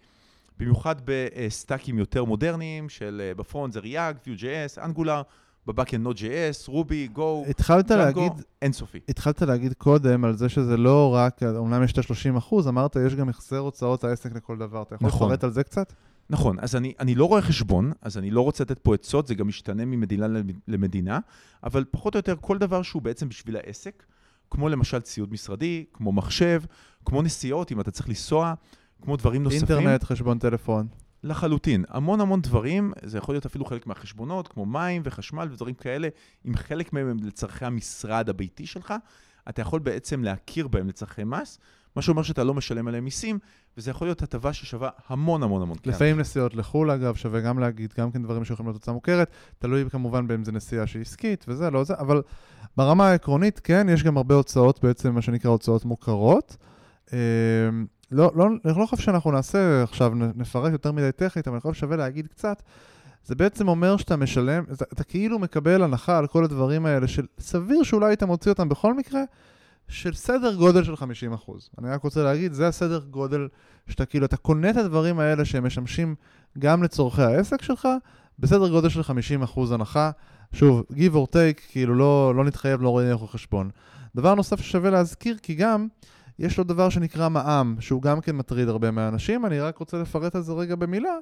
במיוחד בסטאקים יותר מודרניים, של אה, ב front זה React, Vue.js, Angular, ב backend Node.js, Ruby, Go, התחלת Django, להגיד, אינסופי. התחלת להגיד קודם על זה שזה לא רק, אומנם יש את ה-30 אחוז, אמרת יש גם החזר הוצאות העסק לכל דבר. אתה יכול נכון. לפרט על זה קצת? נכון, אז אני, אני לא רואה חשבון, אז אני לא רוצה לתת פה עצות, זה גם משתנה ממדינה למדינה, אבל פחות או יותר כל דבר שהוא בעצם בשביל העסק, כמו למשל ציוד משרדי, כמו מחשב, כמו נסיעות, אם אתה צריך לנסוע, כמו דברים נוספים. אינטרנט, חשבון טלפון. לחלוטין. המון המון דברים, זה יכול להיות אפילו חלק מהחשבונות, כמו מים וחשמל ודברים כאלה, אם חלק מהם הם לצורכי המשרד הביתי שלך, אתה יכול בעצם להכיר בהם לצורכי מס, מה שאומר שאתה לא משלם עליהם מיסים, וזה יכול להיות הטבה ששווה המון המון המון. לפעמים נסיעות לחו"ל, אגב, שווה גם להגיד, גם כן דברים שיכולים להיות הוצאה מוכרת, תלוי כמובן באם זה נסיעה שהיא עסקית וזה, לא זה, אבל ברמה העקרונית, כן, יש גם הרבה הוצאות, בעצם מה שנקרא הוצאות מוכרות. אה, לא, לא, אני לא חושב שאנחנו נעשה עכשיו, נפרט יותר מדי טכנית, אבל אני חושב שווה להגיד קצת. זה בעצם אומר שאתה משלם, אתה, אתה כאילו מקבל הנחה על כל הדברים האלה, של סביר שאולי היית מוציא אותם בכל מקרה, של סדר גודל של 50%. אני רק רוצה להגיד, זה הסדר גודל שאתה כאילו, אתה קונה את הדברים האלה שהם משמשים גם לצורכי העסק שלך, בסדר גודל של 50% הנחה. שוב, give or take, כאילו לא, לא נתחייב, לא רואה איך חשבון. דבר נוסף ששווה להזכיר, כי גם יש לו דבר שנקרא מע"מ, שהוא גם כן מטריד הרבה מהאנשים, אני רק רוצה לפרט על זה רגע במילה.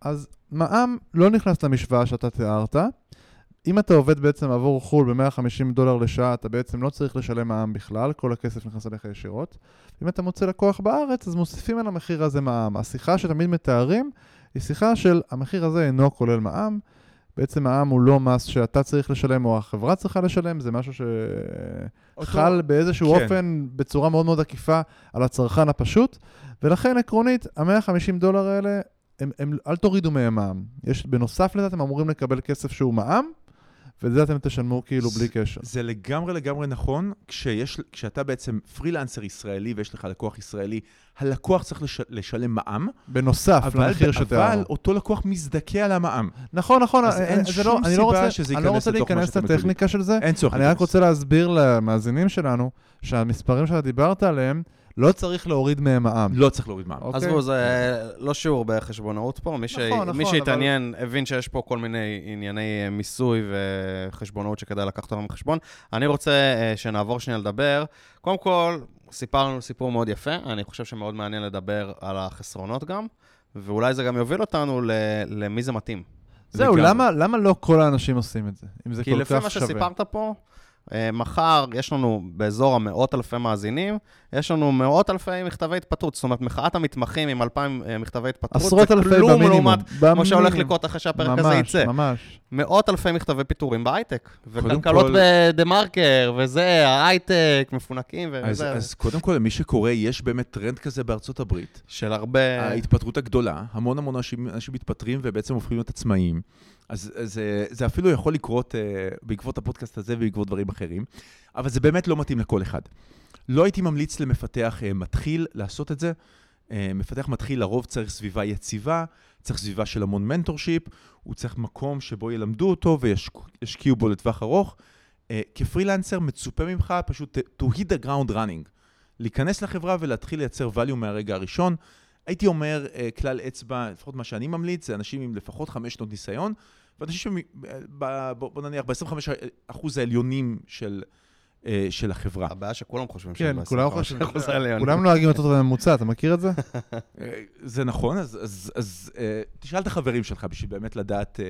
אז מע"מ לא נכנס למשוואה שאתה תיארת. אם אתה עובד בעצם עבור חו"ל ב-150 דולר לשעה, אתה בעצם לא צריך לשלם מע"מ בכלל, כל הכסף נכנס אליך ישירות. אם אתה מוצא לקוח בארץ, אז מוסיפים על המחיר הזה מע"מ. השיחה שתמיד מתארים היא שיחה של המחיר הזה אינו כולל מע"מ. בעצם מע"מ הוא לא מס שאתה צריך לשלם או החברה צריכה לשלם, זה משהו שחל באיזשהו כן. אופן בצורה מאוד מאוד עקיפה על הצרכן הפשוט, ולכן עקרונית, ה-150 דולר האלה, הם, הם, אל תורידו מהם מע"מ. יש, בנוסף לזה אתם אמורים לקבל כסף שהוא מע"מ, ואת זה אתם תשלמו כאילו בלי קשר. זה לגמרי לגמרי נכון, כשיש, כשאתה בעצם פרילנסר ישראלי ויש לך לקוח ישראלי, הלקוח צריך לש, לשלם מע"מ, בנוסף אבל, למחיר אבל שתיארנו. אותו לקוח מזדכה על המע"מ. נכון, נכון, אז אה, אין זה שום לא, אני סיבה לא רוצה, שזה אני לא ייכנס רוצה לתוך מה להיכנס שאתם לטכניקה של זה, אין צורך. אני רק להיכנס. רוצה להסביר למאזינים שלנו שהמספרים שאתה דיברת עליהם, לא צריך להוריד מהם מע"מ. לא צריך להוריד מע"מ. אוקיי? עזבו, זה לא שיעור בחשבונאות פה. מי ש- נכון, מי נכון, שהתעניין הבין שיש פה כל מיני ענייני אה, מיסוי וחשבונאות שכדאי לקחת אותם בחשבון. אני רוצה אה, שנעבור שנייה לדבר. קודם כל, סיפרנו סיפור מאוד יפה, אני חושב שמאוד מעניין לדבר על החסרונות גם, ואולי זה גם יוביל אותנו ל- למי זה מתאים. זהו. למה, למה לא כל האנשים עושים את זה? אם זה כי כל לפי כך מה שווה. שסיפרת פה, מחר יש לנו באזור המאות אלפי מאזינים, יש לנו מאות אלפי מכתבי התפטרות. זאת אומרת, מחאת המתמחים עם אלפיים אה, מכתבי התפטרות, עשרות זה אלפי כלום במינימום. לעומת מה שהולך במינימום. לקרות אחרי שהפרק הזה ממש, יצא. ממש. מאות אלפי מכתבי פיטורים בהייטק, וכלכלות כל- בדה מרקר, וזה, ההייטק, מפונקים אז, וזה, אז קודם כל, למי שקורא, יש באמת טרנד כזה בארצות הברית. של הרבה... ההתפטרות הגדולה, המון המון אנשים, אנשים מתפטרים ובעצם הופכים להיות עצמאיים. אז, אז אה, זה אפילו יכול לקרות אה, בעקבות הפודקאסט הזה ובעקבות דברים אחרים, אבל זה באמת לא מתאים לכל אחד. לא הייתי ממליץ למפתח אה, מתחיל לעשות את זה. מפתח מתחיל לרוב צריך סביבה יציבה, צריך סביבה של המון מנטורשיפ, הוא צריך מקום שבו ילמדו אותו וישקיעו בו לטווח ארוך. כפרילנסר מצופה ממך פשוט to hit the ground running. להיכנס לחברה ולהתחיל לייצר value מהרגע הראשון. הייתי אומר, כלל אצבע, לפחות מה שאני ממליץ, זה אנשים עם לפחות חמש שנות ניסיון, ואנשים, שמ- ב- בוא בוא נניח, ב-25% העליונים של אה, של החברה. הבעיה שכולם חושבים כן, שהם לא כולם 25% חושבים, עליונים. כולם נוהגים יותר טוב בממוצע, אתה מכיר את זה? <laughs> אה, זה נכון, אז, אז, אז אה, תשאל את החברים שלך בשביל באמת לדעת...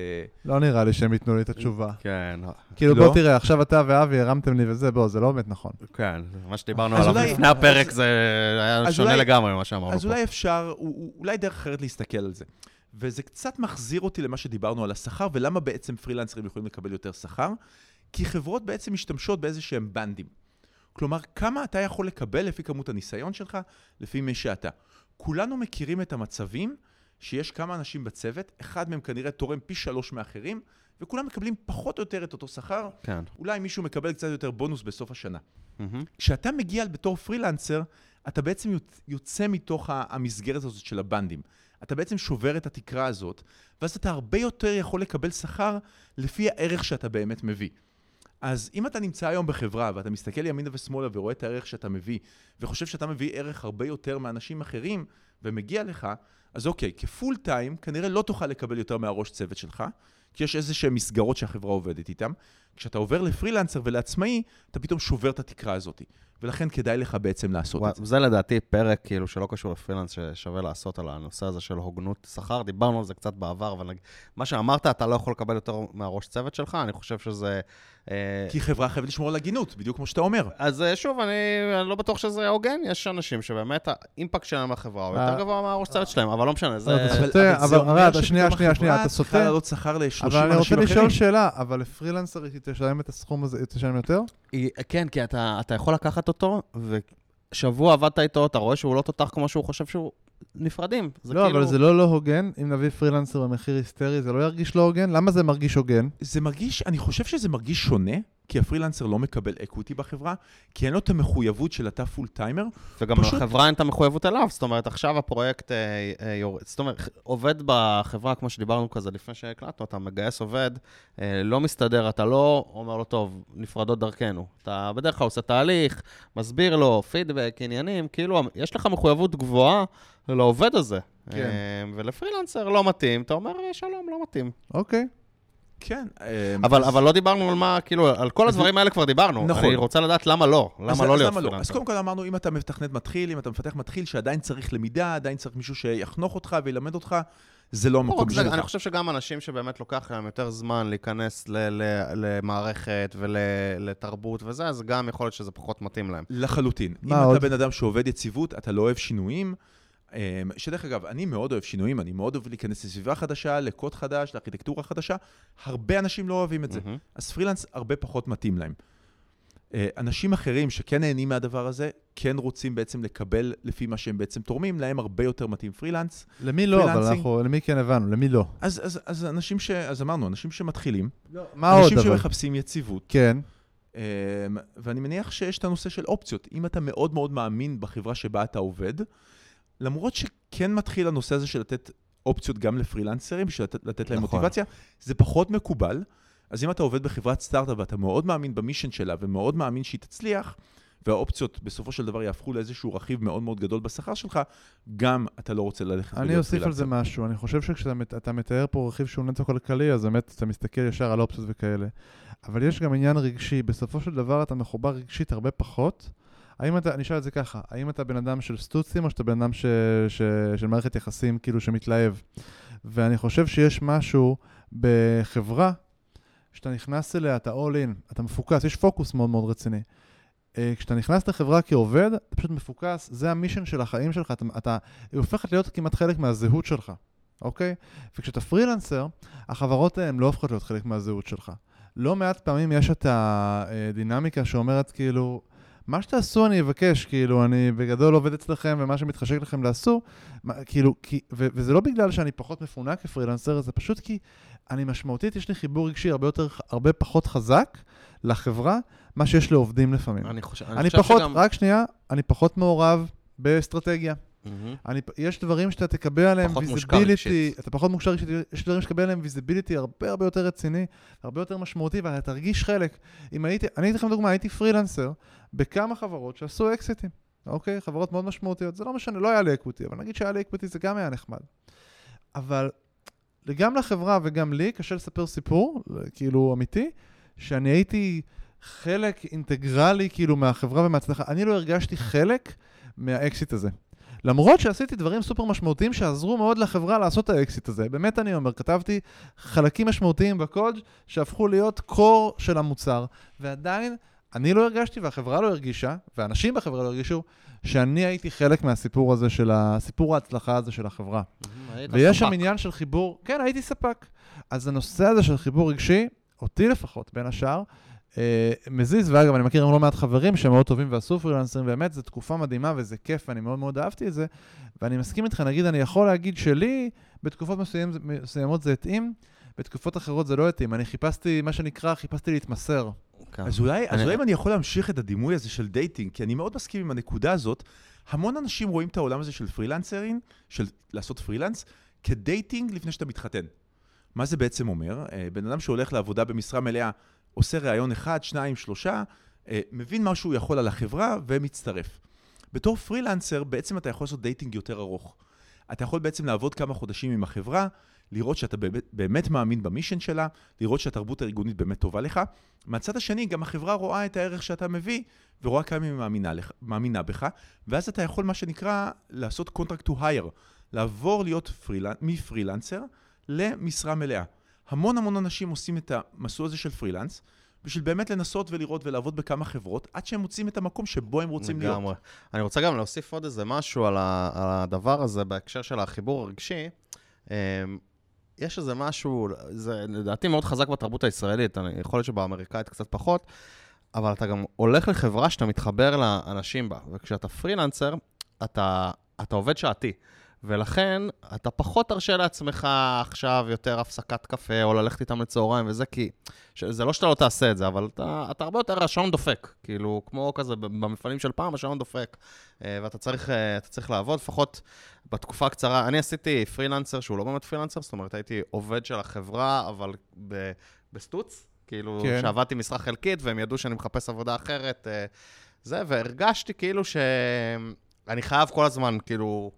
לא נראה לי שהם ייתנו לי את התשובה. כן, כאילו, לא? בוא תראה, עכשיו אתה ואבי הרמתם לי וזה, בוא, זה לא באמת נכון. כן, מה שדיברנו אז עליו אולי- לפני הפרק אז- זה היה אז שונה אולי- לגמרי ממה שאמרנו אז פה. אולי אפשר, אולי דרך אחרת להסתכל על זה. וזה קצת מחזיר אותי למה שדיברנו על השכר, ולמה בעצם פרילנסרים יכולים לקבל יותר שכר? כי חברות בעצם משתמשות באיזה שהם בנדים. כלומר, כמה אתה יכול לקבל לפי כמות הניסיון שלך, לפי מי שאתה. כולנו מכירים את המצבים שיש כמה אנשים בצוות, אחד מהם כנראה תורם פי שלוש מאחרים, וכולם מקבלים פחות או יותר את אותו שכר, כן. אולי מישהו מקבל קצת יותר בונוס בסוף השנה. מהמם. כשאתה מגיע בתור פרילנסר, אתה בעצם יוצ- יוצא מתוך המסגרת הזאת של הבנדים. אתה בעצם שובר את התקרה הזאת, ואז אתה הרבה יותר יכול לקבל שכר לפי הערך שאתה באמת מביא. אז אם אתה נמצא היום בחברה ואתה מסתכל ימינה ושמאלה ורואה את הערך שאתה מביא, וחושב שאתה מביא ערך הרבה יותר מאנשים אחרים, ומגיע לך, אז אוקיי, כפול טיים כנראה לא תוכל לקבל יותר מהראש צוות שלך, כי יש איזה שהן מסגרות שהחברה עובדת איתן. כשאתה עובר לפרילנסר ולעצמאי, אתה פתאום שובר את התקרה הזאת. ולכן כדאי לך בעצם לעשות וואי, את זה. זה לדעתי פרק כאילו שלא קשור לפרילנס ששווה לעשות על הנושא הזה של הוגנות שכר. דיברנו על זה קצת בעבר, אבל מה שאמרת, אתה לא יכול לקבל יותר מהראש צוות שלך, אני חושב שזה... אה, כי חברה חייבת לשמור על הגינות, בדיוק כמו שאתה אומר. אז אה, שוב, אני, אני לא בטוח שזה הוגן, יש אנשים שבאמת האימפקט שלהם בחברה הוא אה. יותר גבוה מהראש צוות שלהם, אבל לא משנה, זה... אבל אתה סוטה, אבל זה אבל אומר ארד, שפתאום שנייה, שנייה, שנייה, החברה אתה צריכה סוטה. להעלות שכר ל-30 אנשים אבל אני רוצה אחרים. לשאול שאלה, אבל לפרילנסר היא תשלם את הסכום הזה, היא תשלם יותר? כן, כי אתה, אתה יכול לקחת אותו, ושבוע עבדת איתו, אתה רואה שהוא לא תותח כמו שהוא חושב שהוא... נפרדים. זה לא, כאילו... אבל זה לא לא הוגן. אם נביא פרילנסר במחיר היסטרי, זה לא ירגיש לא הוגן? למה זה מרגיש הוגן? זה מרגיש, אני חושב שזה מרגיש שונה, כי הפרילנסר לא מקבל equity בחברה, כי אין לו את המחויבות של אתה full timer. וגם פשוט- לחברה אין את המחויבות אליו, זאת אומרת, עכשיו הפרויקט אה, אה, יורד, זאת אומרת, עובד בחברה, כמו שדיברנו כזה לפני שהקלטנו, אתה מגייס עובד, אה, לא מסתדר, אתה לא אומר לו, טוב, נפרדות דרכנו. אתה בדרך כלל עושה תהליך, מסביר לו, פידבק, עניינים, כאילו, יש לך מחויבות גבוהה לעובד הזה. כן. אה, ולפרילנסר לא מתאים, אתה אומר, אה, שלום, לא מתאים. אוקיי. כן. אבל, אבל לא דיברנו על מה, כאילו, על כל הדברים האלה כבר דיברנו. נכון. אני רוצה לדעת למה לא, למה אז, לא אז להיות למה לא? אז פרילנסר. קודם כל אמרנו, אם אתה מתכנת מתחיל, אם אתה מפתח מתחיל, שעדיין צריך למידה, עדיין צריך מישהו שיחנוך אותך וילמד אותך, זה לא לא המקום זה, שלך. אני חושב שגם אנשים שבאמת לוקח להם יותר זמן להיכנס ל- ל- למערכת ולתרבות וזה, אז גם יכול להיות שזה פחות מתאים להם. לחלוטין. אם עוד? אתה בן אדם שעובד יציבות, אתה לא אוהב שינויים. אמ, שדרך אגב, אני מאוד אוהב שינויים, אני מאוד אוהב להיכנס לסביבה חדשה, לקוד חדש, לארכיטקטורה חדשה. הרבה אנשים לא אוהבים את זה. מהמם. אז פרילנס הרבה פחות מתאים להם. אה, אנשים אחרים שכן נהנים מהדבר הזה, כן רוצים בעצם לקבל לפי מה שהם בעצם תורמים, להם הרבה יותר מתאים פרילנס. למי לא, אבל. אנחנו, למי כן הבנו, למי לא. אז, אז, אז אנשים ש... אז אמרנו, אנשים שמתחילים, מה עוד אנשים אבל? שמחפשים יציבות, כן. אמ, ואני מניח שיש את הנושא של אופציות. אם אתה מאוד מאוד מאמין בחברה שבה אתה עובד, למרות שכן מתחיל הנושא הזה של לתת אופציות גם לפרילנסרים, בשביל לתת, לתת להם נכון. מוטיבציה, זה פחות מקובל. אז אם אתה עובד בחברת סטארט-אפ ואתה מאוד מאמין במישן שלה ומאוד מאמין שהיא תצליח, והאופציות בסופו של דבר יהפכו לאיזשהו רכיב מאוד מאוד גדול בשכר שלך, גם אתה לא רוצה ללכת אני אוסיף על זה משהו. אני חושב שכשאתה מת- אתה מתאר פה רכיב שהוא נטו כלכלי, אז באמת אתה מסתכל ישר על אופציות וכאלה. אבל יש גם עניין רגשי. בסופו של דבר אתה מחובר רגשית הרבה פחות. האם אתה, אני אשאל את זה ככה, האם אתה בן אדם של סטוצים או שאתה בן אדם ש, ש, של מערכת יחסים כאילו שמתלהב? ואני חושב שיש משהו בחברה, שאתה נכנס אליה, אתה all in, אתה מפוקס, יש פוקוס מאוד מאוד רציני. אה, כשאתה נכנס לחברה כעובד, אתה פשוט מפוקס, זה המישן של החיים שלך, אתה, אתה, היא הופכת להיות כמעט חלק מהזהות שלך, אוקיי? וכשאתה פרילנסר, החברות הן לא הופכות להיות חלק מהזהות שלך. לא מעט פעמים יש את הדינמיקה שאומרת כאילו, מה שתעשו אני אבקש, כאילו, אני בגדול עובד אצלכם ומה שמתחשק לכם לעשו, מה, כאילו, כי, ו, וזה לא בגלל שאני פחות מפונק כפרילנסר, זה פשוט כי אני משמעותית, יש לי חיבור רגשי הרבה יותר, הרבה פחות חזק לחברה, מה שיש לעובדים לפעמים. אני חושב, אני חושב פחות, שגם... רק שנייה, אני פחות מעורב באסטרטגיה. מהמם. אני, יש דברים שאתה תקבל עליהם visibility. אתה פחות מושקע רגשית, יש דברים שתקבל עליהם visibility הרבה הרבה יותר רציני, הרבה יותר משמעותי, ואתה תרגיש חלק. אם הייתי, אני אתן לכם דוגמה, הייתי פרילנסר בכמה חברות שעשו אקזיטים, אוקיי? חברות מאוד משמעותיות, זה לא משנה, לא היה לי equity, אבל נגיד שהיה לי equity זה גם היה נחמד. אבל גם לחברה וגם לי קשה לספר סיפור, כאילו אמיתי, שאני הייתי חלק אינטגרלי כאילו מהחברה ומההצלחה. אני לא הרגשתי חלק מהאקסיט הזה. למרות שעשיתי דברים סופר משמעותיים שעזרו מאוד לחברה לעשות את האקסיט הזה. באמת אני אומר, כתבתי חלקים משמעותיים בקוד שהפכו להיות קור של המוצר, ועדיין אני לא הרגשתי והחברה לא הרגישה, ואנשים בחברה לא הרגישו, שאני הייתי חלק מהסיפור הזה של ה... סיפור ההצלחה הזה של החברה. ויש שם עניין של חיבור, כן, הייתי ספק. אז הנושא הזה של חיבור רגשי, אותי לפחות, בין השאר, מזיז, ואגב, אני מכיר לא מעט חברים שהם מאוד טובים ועשו פרילנסרים, באמת, זו תקופה מדהימה וזה כיף, ואני מאוד מאוד אהבתי את זה, ואני מסכים איתך, נגיד, אני יכול להגיד שלי, בתקופות מסוים, מסוימות זה התאים, בתקופות אחרות זה לא התאים. אני חיפשתי, מה שנקרא, חיפשתי להתמסר. כן. אז אולי, אז אולי אם אני יכול להמשיך את הדימוי הזה של dating, כי אני מאוד מסכים עם הנקודה הזאת, המון אנשים רואים את העולם הזה של פרילנסרים, של לעשות פרילנס, כ dating לפני שאתה מתחתן. מה זה בעצם אומר? אה, בן אדם שהולך לעבודה במשרה מלאה, עושה ראיון אחד, שניים, שלושה, אה, מבין מה שהוא יכול על החברה ומצטרף. בתור פרילנסר, בעצם אתה יכול לעשות dating יותר ארוך. אתה יכול בעצם לעבוד כמה חודשים עם החברה, לראות שאתה באמת, מאמין ב mission שלה, לראות שהתרבות הארגונית באמת טובה לך. מהצד השני, גם החברה רואה את הערך שאתה מביא, ורואה כמה היא מאמינה, לך, מאמינה בך, ואז אתה יכול, מה שנקרא, לעשות contract to hire, לעבור להיות פרילנ... מפרילנסר למשרה מלאה. המון המון אנשים עושים את המסלול הזה של פרילנס, בשביל באמת לנסות ולראות ולעבוד בכמה חברות, עד שהם מוצאים את המקום שבו הם רוצים לגמרי. להיות. אני רוצה גם להוסיף עוד איזה משהו על, ה, על הדבר הזה בהקשר של החיבור הרגשי. אמ, יש איזה משהו, זה לדעתי מאוד חזק בתרבות הישראלית, אני, יכול להיות שבאמריקאית קצת פחות, אבל אתה גם הולך לחברה שאתה מתחבר לאנשים בה, וכשאתה פרילנסר, אתה, אתה עובד שעתי. ולכן, אתה פחות תרשה לעצמך עכשיו יותר הפסקת קפה, או ללכת איתם לצהריים וזה, כי... זה לא שאתה לא תעשה את זה, אבל אתה, אתה הרבה יותר, השעון דופק. כאילו, כמו כזה במפעלים של פעם, השעון דופק. אה, ואתה צריך, אה, צריך לעבוד, לפחות בתקופה הקצרה. אני עשיתי פרילנסר שהוא לא באמת פרילנסר, זאת אומרת, הייתי עובד של החברה, אבל ב, בסטוץ. כאילו, כן. שעבדתי משרה חלקית, והם ידעו שאני מחפש עבודה אחרת. אה, זה, והרגשתי כאילו שאני חייב כל הזמן, כאילו...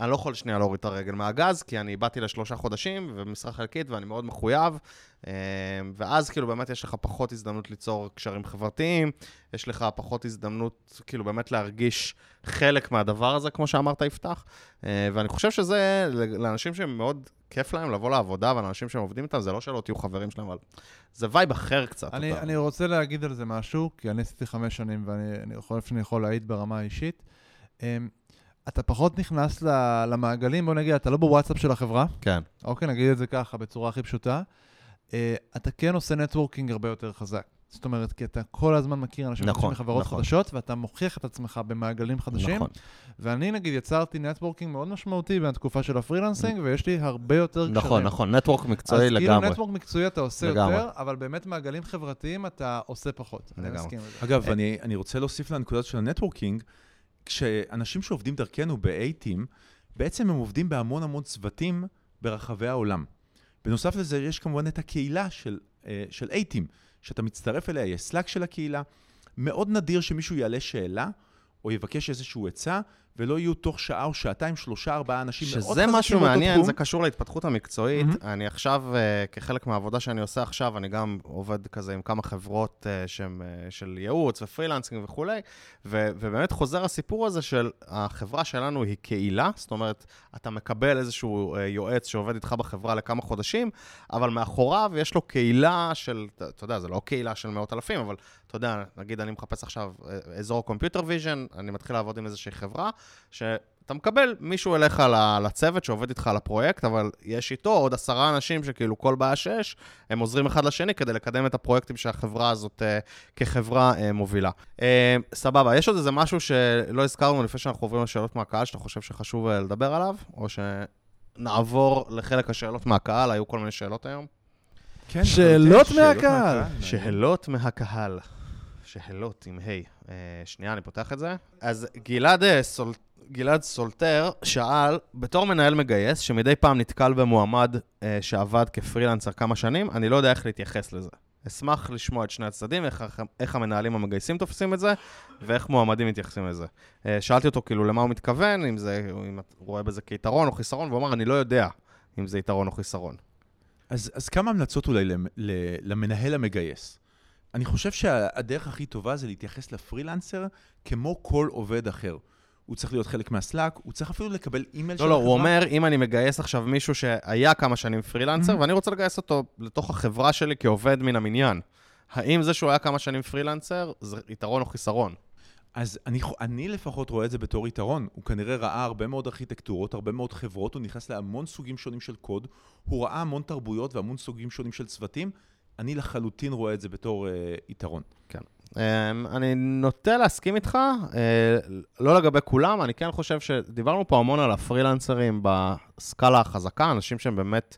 אני לא יכול שנייה להוריד את הרגל מהגז, כי אני באתי לשלושה חודשים ומשרה חלקית ואני מאוד מחויב, אה, ואז כאילו באמת יש לך פחות הזדמנות ליצור קשרים חברתיים, יש לך פחות הזדמנות כאילו באמת להרגיש חלק מהדבר הזה, כמו שאמרת, יפתח, אה, ואני חושב שזה לאנשים שמאוד כיף להם לבוא לעבודה, ולאנשים שהם עובדים איתם, זה לא שלא תהיו חברים שלהם, אבל זה וייב אחר קצת. אני, אני רוצה להגיד על זה משהו, כי אני עשיתי חמש שנים ואני חושב שאני יכול להעיד ברמה האישית. אתה פחות נכנס למעגלים, בוא נגיד, אתה לא בוואטסאפ של החברה. כן. אוקיי, נגיד את זה ככה, בצורה הכי פשוטה. אה, אתה כן עושה networking הרבה יותר חזק. זאת אומרת, כי אתה כל הזמן מכיר אנשים נכון, מחברות נכון. חדשות, ואתה מוכיח את עצמך במעגלים חדשים. נכון. ואני, נגיד, יצרתי networking מאוד משמעותי בתקופה של ה freelancing, ויש לי הרבה יותר נכון, קשרים. נכון, נכון, network מקצועי אז לגמרי. אז כאילו network מקצועי אתה עושה לגמרי. יותר, אבל באמת מעגלים חברתיים אתה עושה פחות. לגמרי. אגב, אני, אני רוצה להוסיף לנקודה של ה networking. כשאנשים שעובדים דרכנו ב-A-Team, בעצם הם עובדים בהמון המון צוותים ברחבי העולם. בנוסף לזה, יש כמובן את הקהילה של, אה, של A-Team, שאתה מצטרף אליה, יש Slack של הקהילה. מאוד נדיר שמישהו יעלה שאלה, או יבקש איזשהו עצה, ולא יהיו תוך שעה או שעתיים, שלושה, ארבעה אנשים מאוד חזקים שזה משהו מעניין. זה קשור להתפתחות המקצועית. Mm-hmm. אני עכשיו, אה, כחלק מהעבודה שאני עושה עכשיו, אני גם עובד כזה עם כמה חברות uh, שהם uh, של ייעוץ ו freelancing וכולי, ו- ובאמת חוזר הסיפור הזה של החברה שלנו היא קהילה, זאת אומרת, אתה מקבל איזשהו יועץ שעובד איתך בחברה לכמה חודשים, אבל מאחוריו יש לו קהילה של, אתה יודע, זה לא קהילה של מאות אלפים, אבל אתה יודע, נגיד אני מחפש עכשיו אזור computer vision, אני מתחיל לעבוד עם איזושהי חברה, שאתה מקבל מישהו אליך לצוות שעובד איתך על הפרויקט, אבל יש איתו עוד עשרה אנשים שכאילו כל בעיה שיש, הם עוזרים אחד לשני כדי לקדם את הפרויקטים שהחברה הזאת uh, כחברה uh, מובילה. Uh, סבבה, יש עוד איזה משהו שלא הזכרנו לפני שאנחנו עוברים לשאלות מהקהל, שאתה חושב שחשוב לדבר עליו, או שנעבור לחלק השאלות מהקהל, היו כל מיני שאלות היום? כן, שאלות מהקהל. שאלות מהקהל. שאלות עם ה'. Uh, שנייה, אני פותח את זה. אז גלעד סול... גלעד סולטר שאל, בתור מנהל מגייס, שמדי פעם נתקל במועמד אה, שעבד כפרילנסר כמה שנים, אני לא יודע איך להתייחס לזה. אשמח לשמוע את שני הצדדים, איך, איך המנהלים המגייסים תופסים את זה, ואיך מועמדים מתייחסים לזה. אה, שאלתי אותו כאילו למה הוא מתכוון, אם, זה, אם הוא רואה בזה כיתרון או חיסרון, והוא אמר, אני לא יודע אם זה יתרון או חיסרון. אז, אז כמה המלצות אולי למנהל המגייס. אני חושב שהדרך הכי טובה זה להתייחס לפרילנסר כמו כל עובד אחר. הוא צריך להיות חלק מהסלאק, הוא צריך אפילו לקבל אימייל של לא, לא, החברה. הוא אומר, אם אני מגייס עכשיו מישהו שהיה כמה שנים פרילנסר, Mhm. ואני רוצה לגייס אותו לתוך החברה שלי כעובד מן המניין, האם זה שהוא היה כמה שנים פרילנסר, זה יתרון או חיסרון? אז אני, אני לפחות רואה את זה בתור יתרון. הוא כנראה ראה הרבה מאוד ארכיטקטורות, הרבה מאוד חברות, הוא נכנס להמון סוגים שונים של קוד, הוא ראה המון תרבויות והמון סוגים שונים של צוותים. אני לחלוטין רואה את זה בתור אה, יתרון. אמ, אני נוטה להסכים איתך, אה, לא לגבי כולם, אני כן חושב שדיברנו פה המון על הפרילנסרים בסקאלה החזקה, אנשים שהם באמת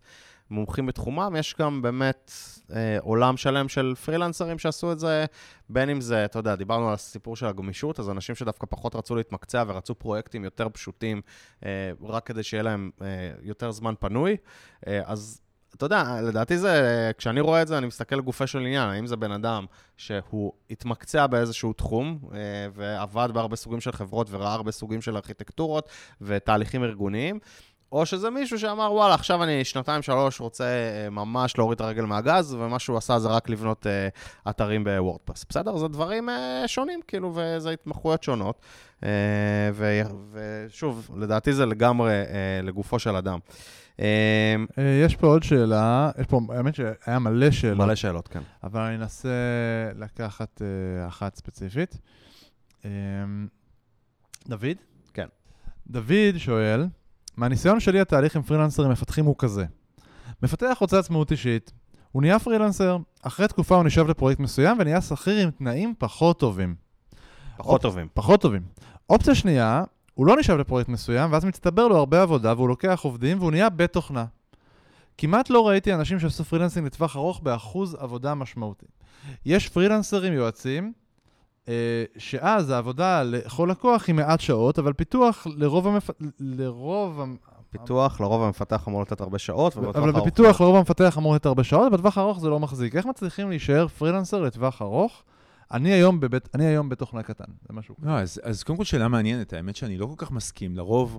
מומחים בתחומם, יש גם באמת אה, עולם שלם של פרילנסרים שעשו את זה, בין אם זה, אתה יודע, דיברנו על הסיפור של הגמישות, אז אנשים שדווקא פחות רצו להתמקצע ורצו פרויקטים יותר פשוטים, אה, רק כדי שיהיה להם אה, יותר זמן פנוי, אה, אז... אתה יודע, לדעתי זה, כשאני רואה את זה, אני מסתכל לגופו של עניין, האם זה בן אדם שהוא התמקצע באיזשהו תחום, אה, ועבד בהרבה סוגים של חברות וראה הרבה סוגים של ארכיטקטורות ותהליכים ארגוניים, או שזה מישהו שאמר, וואלה, עכשיו אני שנתיים-שלוש רוצה אה, ממש להוריד את הרגל מהגז, ומה שהוא עשה זה רק לבנות אה, אתרים בוורדפרס. בסדר? זה דברים אה, שונים, כאילו, וזה התמחויות שונות. ו- ושוב, לדעתי זה לגמרי לגופו של אדם. יש פה עוד שאלה, יש פה, האמת שהיה מלא שאלות, מלא שאלות, כן. אבל אני אנסה לקחת אחת ספציפית. דוד? כן. דוד שואל, מהניסיון שלי התהליך עם פרילנסרים מפתחים הוא כזה. מפתח רוצה עצמאות אישית, הוא נהיה פרילנסר, אחרי תקופה הוא נשאב לפרויקט מסוים ונהיה שכיר עם תנאים פחות טובים. פחות טובים. פחות טובים. אופציה שנייה, הוא לא נשאב לפרויקט מסוים, ואז מצטבר לו הרבה עבודה, והוא לוקח עובדים, והוא נהיה בית תוכנה. כמעט לא ראיתי אנשים שעשו freelancing לטווח ארוך באחוז עבודה משמעותי. יש פרילנסרים יועצים, שאז העבודה לכל לקוח היא מעט שעות, אבל פיתוח לרוב המפ... לרוב... המ- פיתוח, לרוב המפתח אמור לתת הרבה שעות, ובטווח אבל הארוך בפיתוח לרוב המפתח אמור לתת הרבה שעות, בטווח הארוך זה לא מחזיק. איך מצליחים להישאר פרילנסר לטווח ארוך? אני היום בבית, אני היום בתוכנה קטן, זה משהו. לא, אז, אז קודם כל שאלה מעניינת, האמת שאני לא כל כך מסכים. לרוב,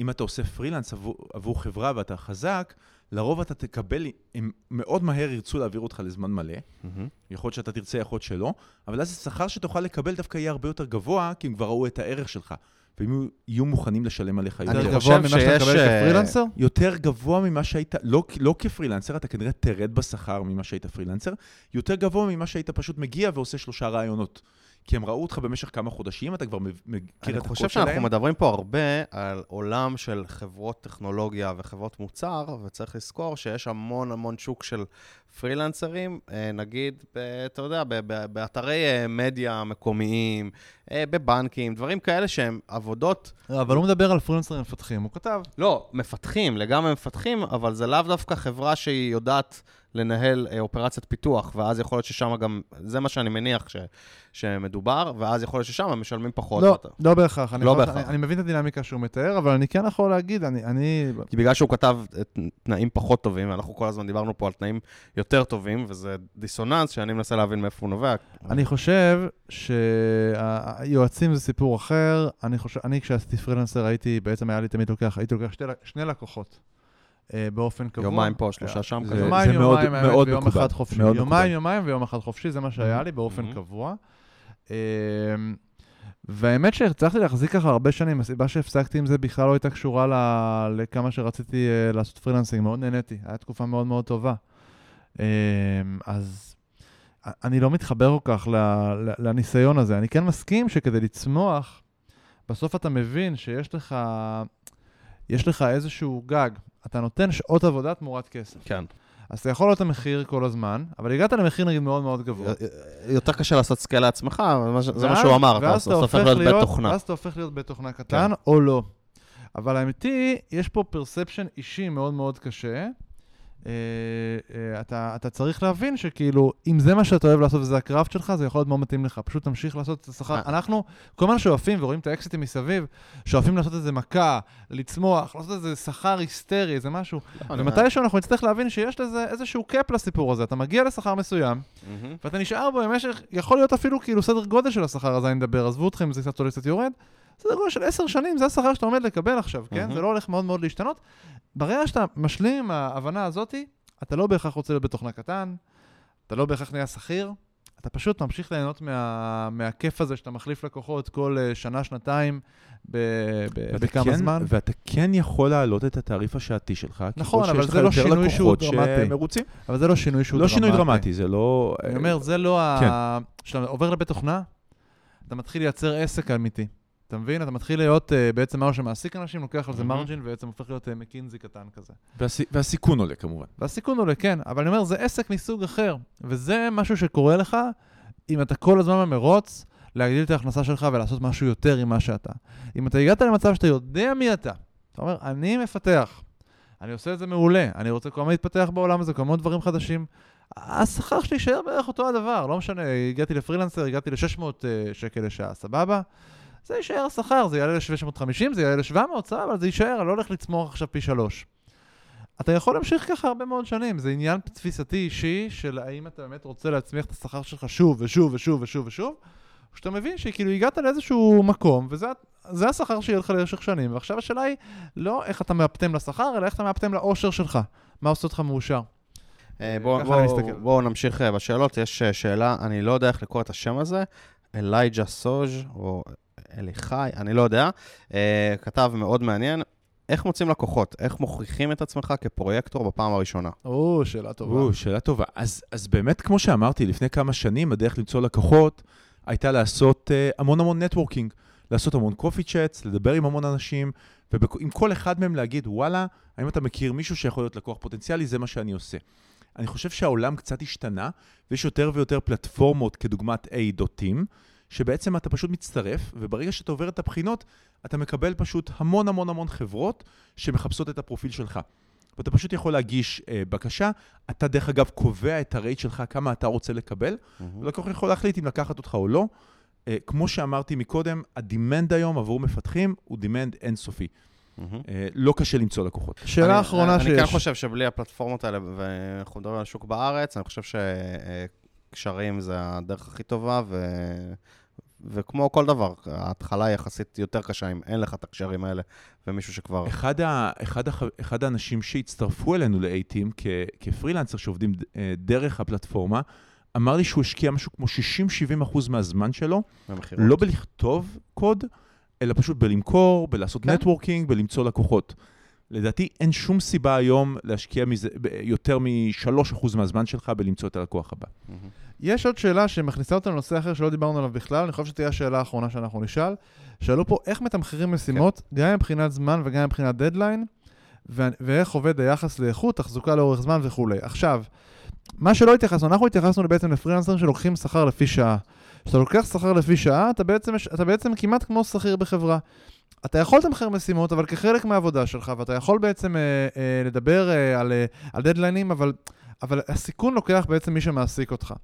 אם אתה עושה פרילנס עבור, עבור חברה ואתה חזק, לרוב אתה תקבל, הם מאוד מהר ירצו להעביר אותך לזמן מלא. מהמם. יכול להיות שאתה תרצה, יכול להיות שלא, אבל אז השכר שתוכל לקבל דווקא יהיה הרבה יותר גבוה, כי הם כבר ראו את הערך שלך. והם יהיו- מוכנים לשלם עליך יותר. גבוה ממה שאתה מקבל אה, כפרילנסר? יותר גבוה ממה שהיית, לא, לא כפרילנסר, אתה כנראה תרד בשכר ממה שהיית פרילנסר, יותר גבוה ממה שהיית פשוט מגיע ועושה שלושה רעיונות. כי הם ראו אותך במשך כמה חודשים, אתה כבר מכיר אני את הקוד חושב שלהם. שאנחנו מדברים פה הרבה על עולם של חברות טכנולוגיה וחברות מוצר, וצריך לזכור שיש המון המון שוק של פרילנסרים, אה, נגיד, ב- אתה יודע, ב- ב- באתרי אה, מדיה מקומיים, אה, בבנקים, דברים כאלה שהם עבודות, אבל הוא מדבר על פרילנסרים מפתחים, הוא כתב. לא, מפתחים, לגמרי מפתחים, אבל זה לאו דווקא חברה שהיא יודעת לנהל אה, אופרציית פיתוח, ואז יכול להיות ששם גם, זה מה שאני מניח ש, שמדובר, ואז יכול להיות ששם משלמים פחות. לא, ואתה- לא בהכרח. אני לא בהכרח. אני- אני מבין את הדינמיקה שהוא מתאר, אבל אני כן יכול להגיד, אני- אני... כי בגלל שהוא כתב את תנאים פחות טובים, ואנחנו כל הזמן דיברנו פה על תנאים יותר טובים, וזה דיסוננס שאני מנסה להבין מאיפה הוא נובע. אני חושב שהיועצים זה סיפור אחר. אני חושב, אני כשעשיתי פרילנסר הייתי, בעצם היה לי תמיד לוקח, הייתי לוקח שתי, שני לקוחות אה, באופן קבוע. יומיים פה, שלושה שם זה- כזה. יומיים, זה מאוד- יומיים, האמת, מאוד ויום מקובל. אחד חופשי. מאוד יומיים, מקובל. יומיים ויום אחד חופשי, זה מה שהיה לי באופן Mhm. קבוע. אה, והאמת שהצלחתי להחזיק ככה הרבה שנים, הסיבה שהפסקתי עם זה בכלל לא הייתה קשורה ל- לכמה שרציתי אה, לעשות freelancing, מאוד נהניתי, הייתה תקופה מאוד מאוד טובה. אה, אז אני לא מתחבר כל כך ל- ל- לניסיון הזה. אני כן מסכים שכדי לצמוח, בסוף אתה מבין שיש לך, יש לך איזשהו גג. אתה נותן שעות עבודה תמורת כסף. כן. אז אתה יכול להיות המחיר כל הזמן, אבל הגעת למחיר נגיד מאוד מאוד גבוה. יותר קשה לעשות scale לעצמך, זה מה שהוא אמר, אתה הופך להיות בית תוכנה. ואז אתה הופך להיות בית תוכנה קטן או לא. אבל האמיתי, יש פה perception אישי מאוד מאוד קשה. אה, אה, אתה, אתה צריך להבין שכאילו, אם זה מה שאתה אוהב לעשות וזה ה craft שלך, זה יכול להיות מאוד מתאים לך. פשוט תמשיך לעשות את השכר. אה. אנחנו כל הזמן שואפים ורואים את האקזיטים מסביב, שואפים לעשות איזה מכה, לצמוח, לעשות איזה שכר היסטרי, איזה משהו. ומתישהו אנחנו נצטרך להבין שיש לזה איזשהו קאפ לסיפור הזה. אתה מגיע לשכר מסוים. ואתה נשאר בו במשך, יכול להיות אפילו כאילו סדר גודל של השכר הזה, אני מדבר, עזבו אתכם זה קצת עולה קצת יורד, סדר גודל של עשר שנים, זה השכר שאתה עומד לקבל עכשיו, כן? זה לא הולך מאוד מאוד להשתנות. ברגע שאתה משלים עם ההבנה הזאתי, אתה לא בהכרח רוצה להיות בתוכנה קטן, אתה לא בהכרח נהיה שכיר, אתה פשוט ממשיך ליהנות מה, מהכיף הזה שאתה מחליף לקוחות כל אה, שנה, שנתיים, ב, ב, בכמה כן, זמן. ואתה כן יכול להעלות את התעריף השעתי שלך, נכון, ככל אבל שיש זה לא שינוי שהוא דרמטי. שמרוצים. אבל זה לא שינוי שהוא לא דרמטי. שינוי דרמטי, זה לא... אני אומר, זה לא כן. ה... כשאתה עובר לבית תוכנה, אתה מתחיל לייצר עסק אמיתי. אתה מבין? אתה מתחיל להיות uh, בעצם משהו שמעסיק אנשים, לוקח על זה מהמם. מרג'ין, ובעצם הופך להיות uh, מקינזי קטן כזה. והסי- והסיכון עולה כמובן. והסיכון עולה, כן, אבל אני אומר, זה עסק מסוג אחר, וזה משהו שקורה לך אם אתה כל הזמן במרוץ להגדיל את ההכנסה שלך ולעשות משהו יותר עם מה שאתה. אם אתה הגעת למצב שאתה יודע מי אתה, אתה אומר, אני מפתח, אני עושה את זה מעולה, אני רוצה כל הזמן להתפתח בעולם הזה, כל הזמן דברים חדשים, השכר שלי יישאר בערך אותו הדבר, לא משנה, הגעתי לפרילנסר, הגעתי ל-600 שקל לשעה, סבבה? זה יישאר השכר, זה יעלה ל-750, זה יעלה ל-700, סבבה, אבל זה יישאר, אני לא הולך לצמוח עכשיו פי שלוש. אתה יכול להמשיך ככה הרבה מאוד שנים, זה עניין תפיסתי אישי של האם אתה באמת רוצה להצמיח את השכר שלך שוב ושוב ושוב ושוב ושוב, או שאתה מבין שכאילו הגעת לאיזשהו מקום, וזה זה השכר שיהיה לך למשך שנים, ועכשיו השאלה היא לא איך אתה מאפטם לשכר, אלא איך אתה מאפטם לאושר שלך, מה עושה אותך מאושר. אה, בואו ככה אני בוא, מסתכל. בוא נמשיך אה, בשאלות. יש אה, שאלה, אני לא יודע איך לקרוא את השם הזה, אלייג'ה סוז' או אליחי, אני לא יודע. אה, כתב מאוד מעניין. איך מוצאים לקוחות? איך מוכיחים את עצמך כפרויקטור בפעם הראשונה? או, שאלה טובה. או, שאלה טובה. אז, אז באמת, כמו שאמרתי, לפני כמה שנים הדרך למצוא לקוחות הייתה לעשות uh, המון המון נטוורקינג, לעשות המון קופי צ'אטס, לדבר עם המון אנשים, ועם כל אחד מהם להגיד, וואלה, האם אתה מכיר מישהו שיכול להיות לקוח פוטנציאלי? זה מה שאני עושה. אני חושב שהעולם קצת השתנה, ויש יותר ויותר פלטפורמות כדוגמת A.Team, שבעצם אתה פשוט מצטרף, וברגע שאתה עובר את הבחינות, אתה מקבל פשוט המון המון המון חברות שמחפשות את הפרופיל שלך. ואתה פשוט יכול להגיש אה, בקשה, אתה דרך אגב קובע את ה rate שלך, כמה אתה רוצה לקבל, ולקוח יכול להחליט אם לקחת אותך או לא. אה, כמו שאמרתי מקודם, ה demand היום עבור מפתחים הוא demand אינסופי. מהמם. אה, לא קשה למצוא לקוחות. שאלה אני- אחרונה אני שיש. כן חושב שבלי הפלטפורמות האלה, ואנחנו מדברים על השוק בארץ, אני חושב שקשרים זה הדרך הכי טובה, ו... וכמו כל דבר, ההתחלה יחסית יותר קשה אם אין לך את הקשרים האלה, ומישהו שכבר... אחד, ה, אחד, הח, אחד האנשים שהצטרפו אלינו ל-A-Team כ, כפרילנסר שעובדים אה, דרך הפלטפורמה, אמר לי שהוא השקיע משהו כמו 60-70 אחוז מהזמן שלו, במכירות. לא בלכתוב קוד, אלא פשוט בלמכור, בלעשות כן. נטוורקינג, בלמצוא לקוחות. לדעתי אין שום סיבה היום להשקיע מזה, יותר מ-3% מהזמן שלך בלמצוא את הלקוח הבא. מהמם. יש עוד שאלה שמכניסה אותנו לנושא אחר שלא דיברנו עליו בכלל, אני חושב שתהיה השאלה האחרונה שאנחנו נשאל. שאלו פה איך מתמחרים משימות, כן. גם מבחינת זמן וגם מבחינת דדליין, ו- ואיך עובד היחס לאיכות, תחזוקה לאורך זמן וכולי. עכשיו, מה שלא התייחסנו, אנחנו התייחסנו בעצם לפרילנסרים שלוקחים שכר לפי שעה. כשאתה לוקח שכר לפי שעה, אתה בעצם, אתה בעצם כמעט כמו שכיר בחברה. אתה יכול לתמחר משימות, אבל כחלק מהעבודה שלך, ואתה יכול בעצם אה, אה, לדבר אה, על, אה, על דדליינים, אבל, אבל הסיכון לוקח בעצם מי שמעסיק אותך.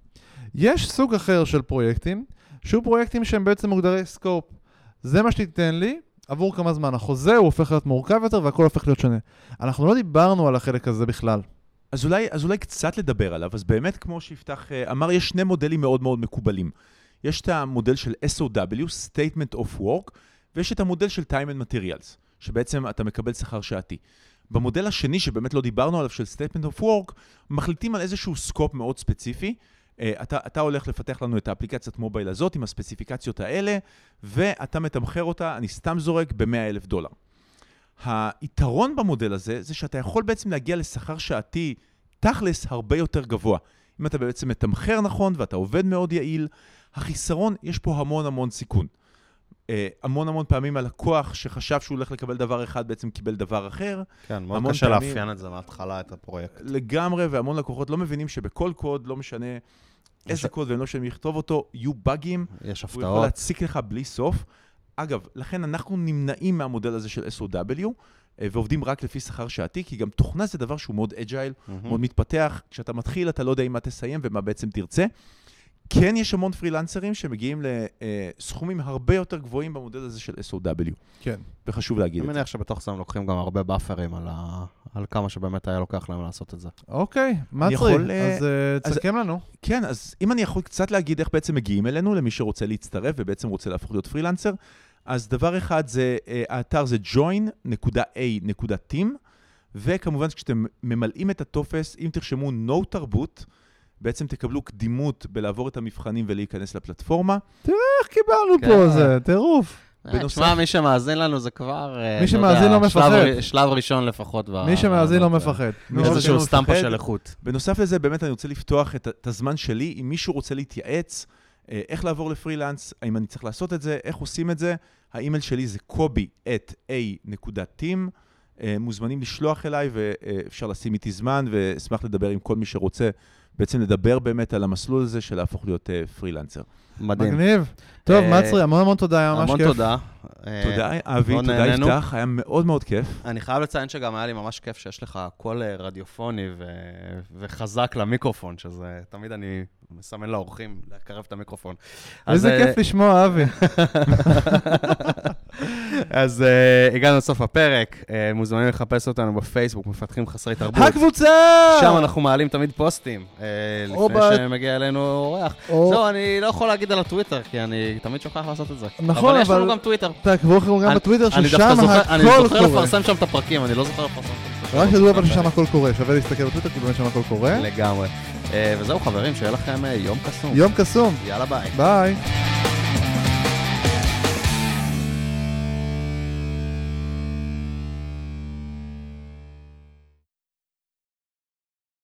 יש סוג אחר של פרויקטים, שהוא פרויקטים שהם בעצם מוגדרי סקופ. זה מה שתיתן לי עבור כמה זמן. החוזה הוא הופך להיות מורכב יותר והכל הופך להיות שונה. אנחנו לא דיברנו על החלק הזה בכלל. אז אולי, אז אולי קצת לדבר עליו. אז באמת, כמו שיפתח אה, אמר, יש שני מודלים מאוד מאוד מקובלים. יש את המודל של SOW, Statement of Work, ויש את המודל של Time and Materials, שבעצם אתה מקבל שכר שעתי. במודל השני, שבאמת לא דיברנו עליו, של Statement of Work, מחליטים על איזשהו סקופ מאוד ספציפי. אה, אתה, אתה הולך לפתח לנו את האפליקציית מובייל הזאת עם הספציפיקציות האלה, ואתה מתמחר אותה, אני סתם זורק, ב-100 אלף דולר. היתרון במודל הזה, זה שאתה יכול בעצם להגיע לשכר שעתי תכלס הרבה יותר גבוה. אם אתה בעצם מתמחר נכון ואתה עובד מאוד יעיל, החיסרון, יש פה המון המון סיכון. אה, המון המון פעמים הלקוח שחשב שהוא הולך לקבל דבר אחד, בעצם קיבל דבר אחר. כן, מאוד קשה פעמים- לאפיין את זה מההתחלה, את הפרויקט. לגמרי, והמון לקוחות לא מבינים שבכל קוד, לא משנה איזה קוד והם לא משנה מי יכתוב אותו, יהיו באגים, יש הוא יכול הפתעות. להציק לך בלי סוף. אגב, לכן אנחנו נמנעים מהמודל הזה של SOW, אה, ועובדים רק לפי שכר שעתי, כי גם תוכנה זה דבר שהוא מאוד אג'ייל, מהמם. מאוד מתפתח. כשאתה מתחיל, אתה לא יודע עם מה תסיים ומה בעצם תרצה. כן, יש המון פרילנסרים שמגיעים לסכומים הרבה יותר גבוהים במודל הזה של SOW, כן. וחשוב להגיד אני את זה. מניח שבתוך זה הם לוקחים גם הרבה באפרים על, ה... על כמה שבאמת היה לוקח להם לעשות את זה. אוקיי, מה אני צריך? יכול, אה, אז אה, אז- תסכם לנו. כן, אז אם אני יכול קצת להגיד איך בעצם מגיעים אלינו, למי שרוצה להצטרף ובעצם רוצה להפוך להיות פרילנסר, אז דבר אחד זה, אה, האתר זה join.a.team, וכמובן כשאתם ממלאים את הטופס, אם תרשמו no תרבות, בעצם תקבלו קדימות בלעבור את המבחנים ולהיכנס לפלטפורמה. איך קיבלנו כן. פה זה? טירוף. אה, בנוסף- תשמע, מי שמאזין לנו זה כבר... אה, מי אתה יודע, שמאזין לא שלב מפחד. שלב ראשון לפחות. מי שמאזין לא מפחד. מי איזשהו סטמפה. של איכות. בנוסף לזה, באמת אני רוצה לפתוח את, את הזמן שלי, אם מישהו רוצה להתייעץ, אה, איך לעבור לפרילנס, האם אני צריך לעשות את זה, איך עושים את זה. האימייל שלי זה קובי את a.team. אה, מוזמנים לשלוח אליי ואפשר לשים איתי זמן, ואשמח לדבר עם כל מי שרוצה, בעצם לדבר באמת על המסלול הזה של להפוך להיות אה, פרילנסר. מדהים. מגניב. טוב, אה, מצרי, המון המון תודה, היה ממש המון כיף. תודה. אה, תודה, אבי, תודה. יפתח, היה מאוד מאוד כיף. אני חייב לציין שגם היה לי ממש כיף שיש לך קול רדיופוני וחזק למיקרופון, שזה תמיד אני מסמן לאורחים לקרב את המיקרופון. איזה כיף לשמוע, אבי. <laughs> אז uh, הגענו לסוף הפרק, uh, מוזמנים לחפש אותנו בפייסבוק, מפתחים חסרי תרבות. הקבוצה! שם אנחנו מעלים תמיד פוסטים, uh, לפני ב- שמגיע אלינו אורח. או- זהו, אני לא יכול להגיד על הטוויטר, כי אני תמיד שוכח לעשות את זה. נכון, אבל יש לנו אבל- גם טוויטר. תעקבו אחרינו גם בטוויטר, ששם דווקא זוכר, אני הכל זוכר קורה. לפרסם שם את הפרקים, אני לא זוכר לפרסם. רק תדעו אבל ששם הכל קורה, שווה להסתכל בטוויטר, כי באמת שם הכל קורה. לגמרי. וזהו חברים, שיהיה לכם יום קסום. יום קסום, יאללה ביי. ביי.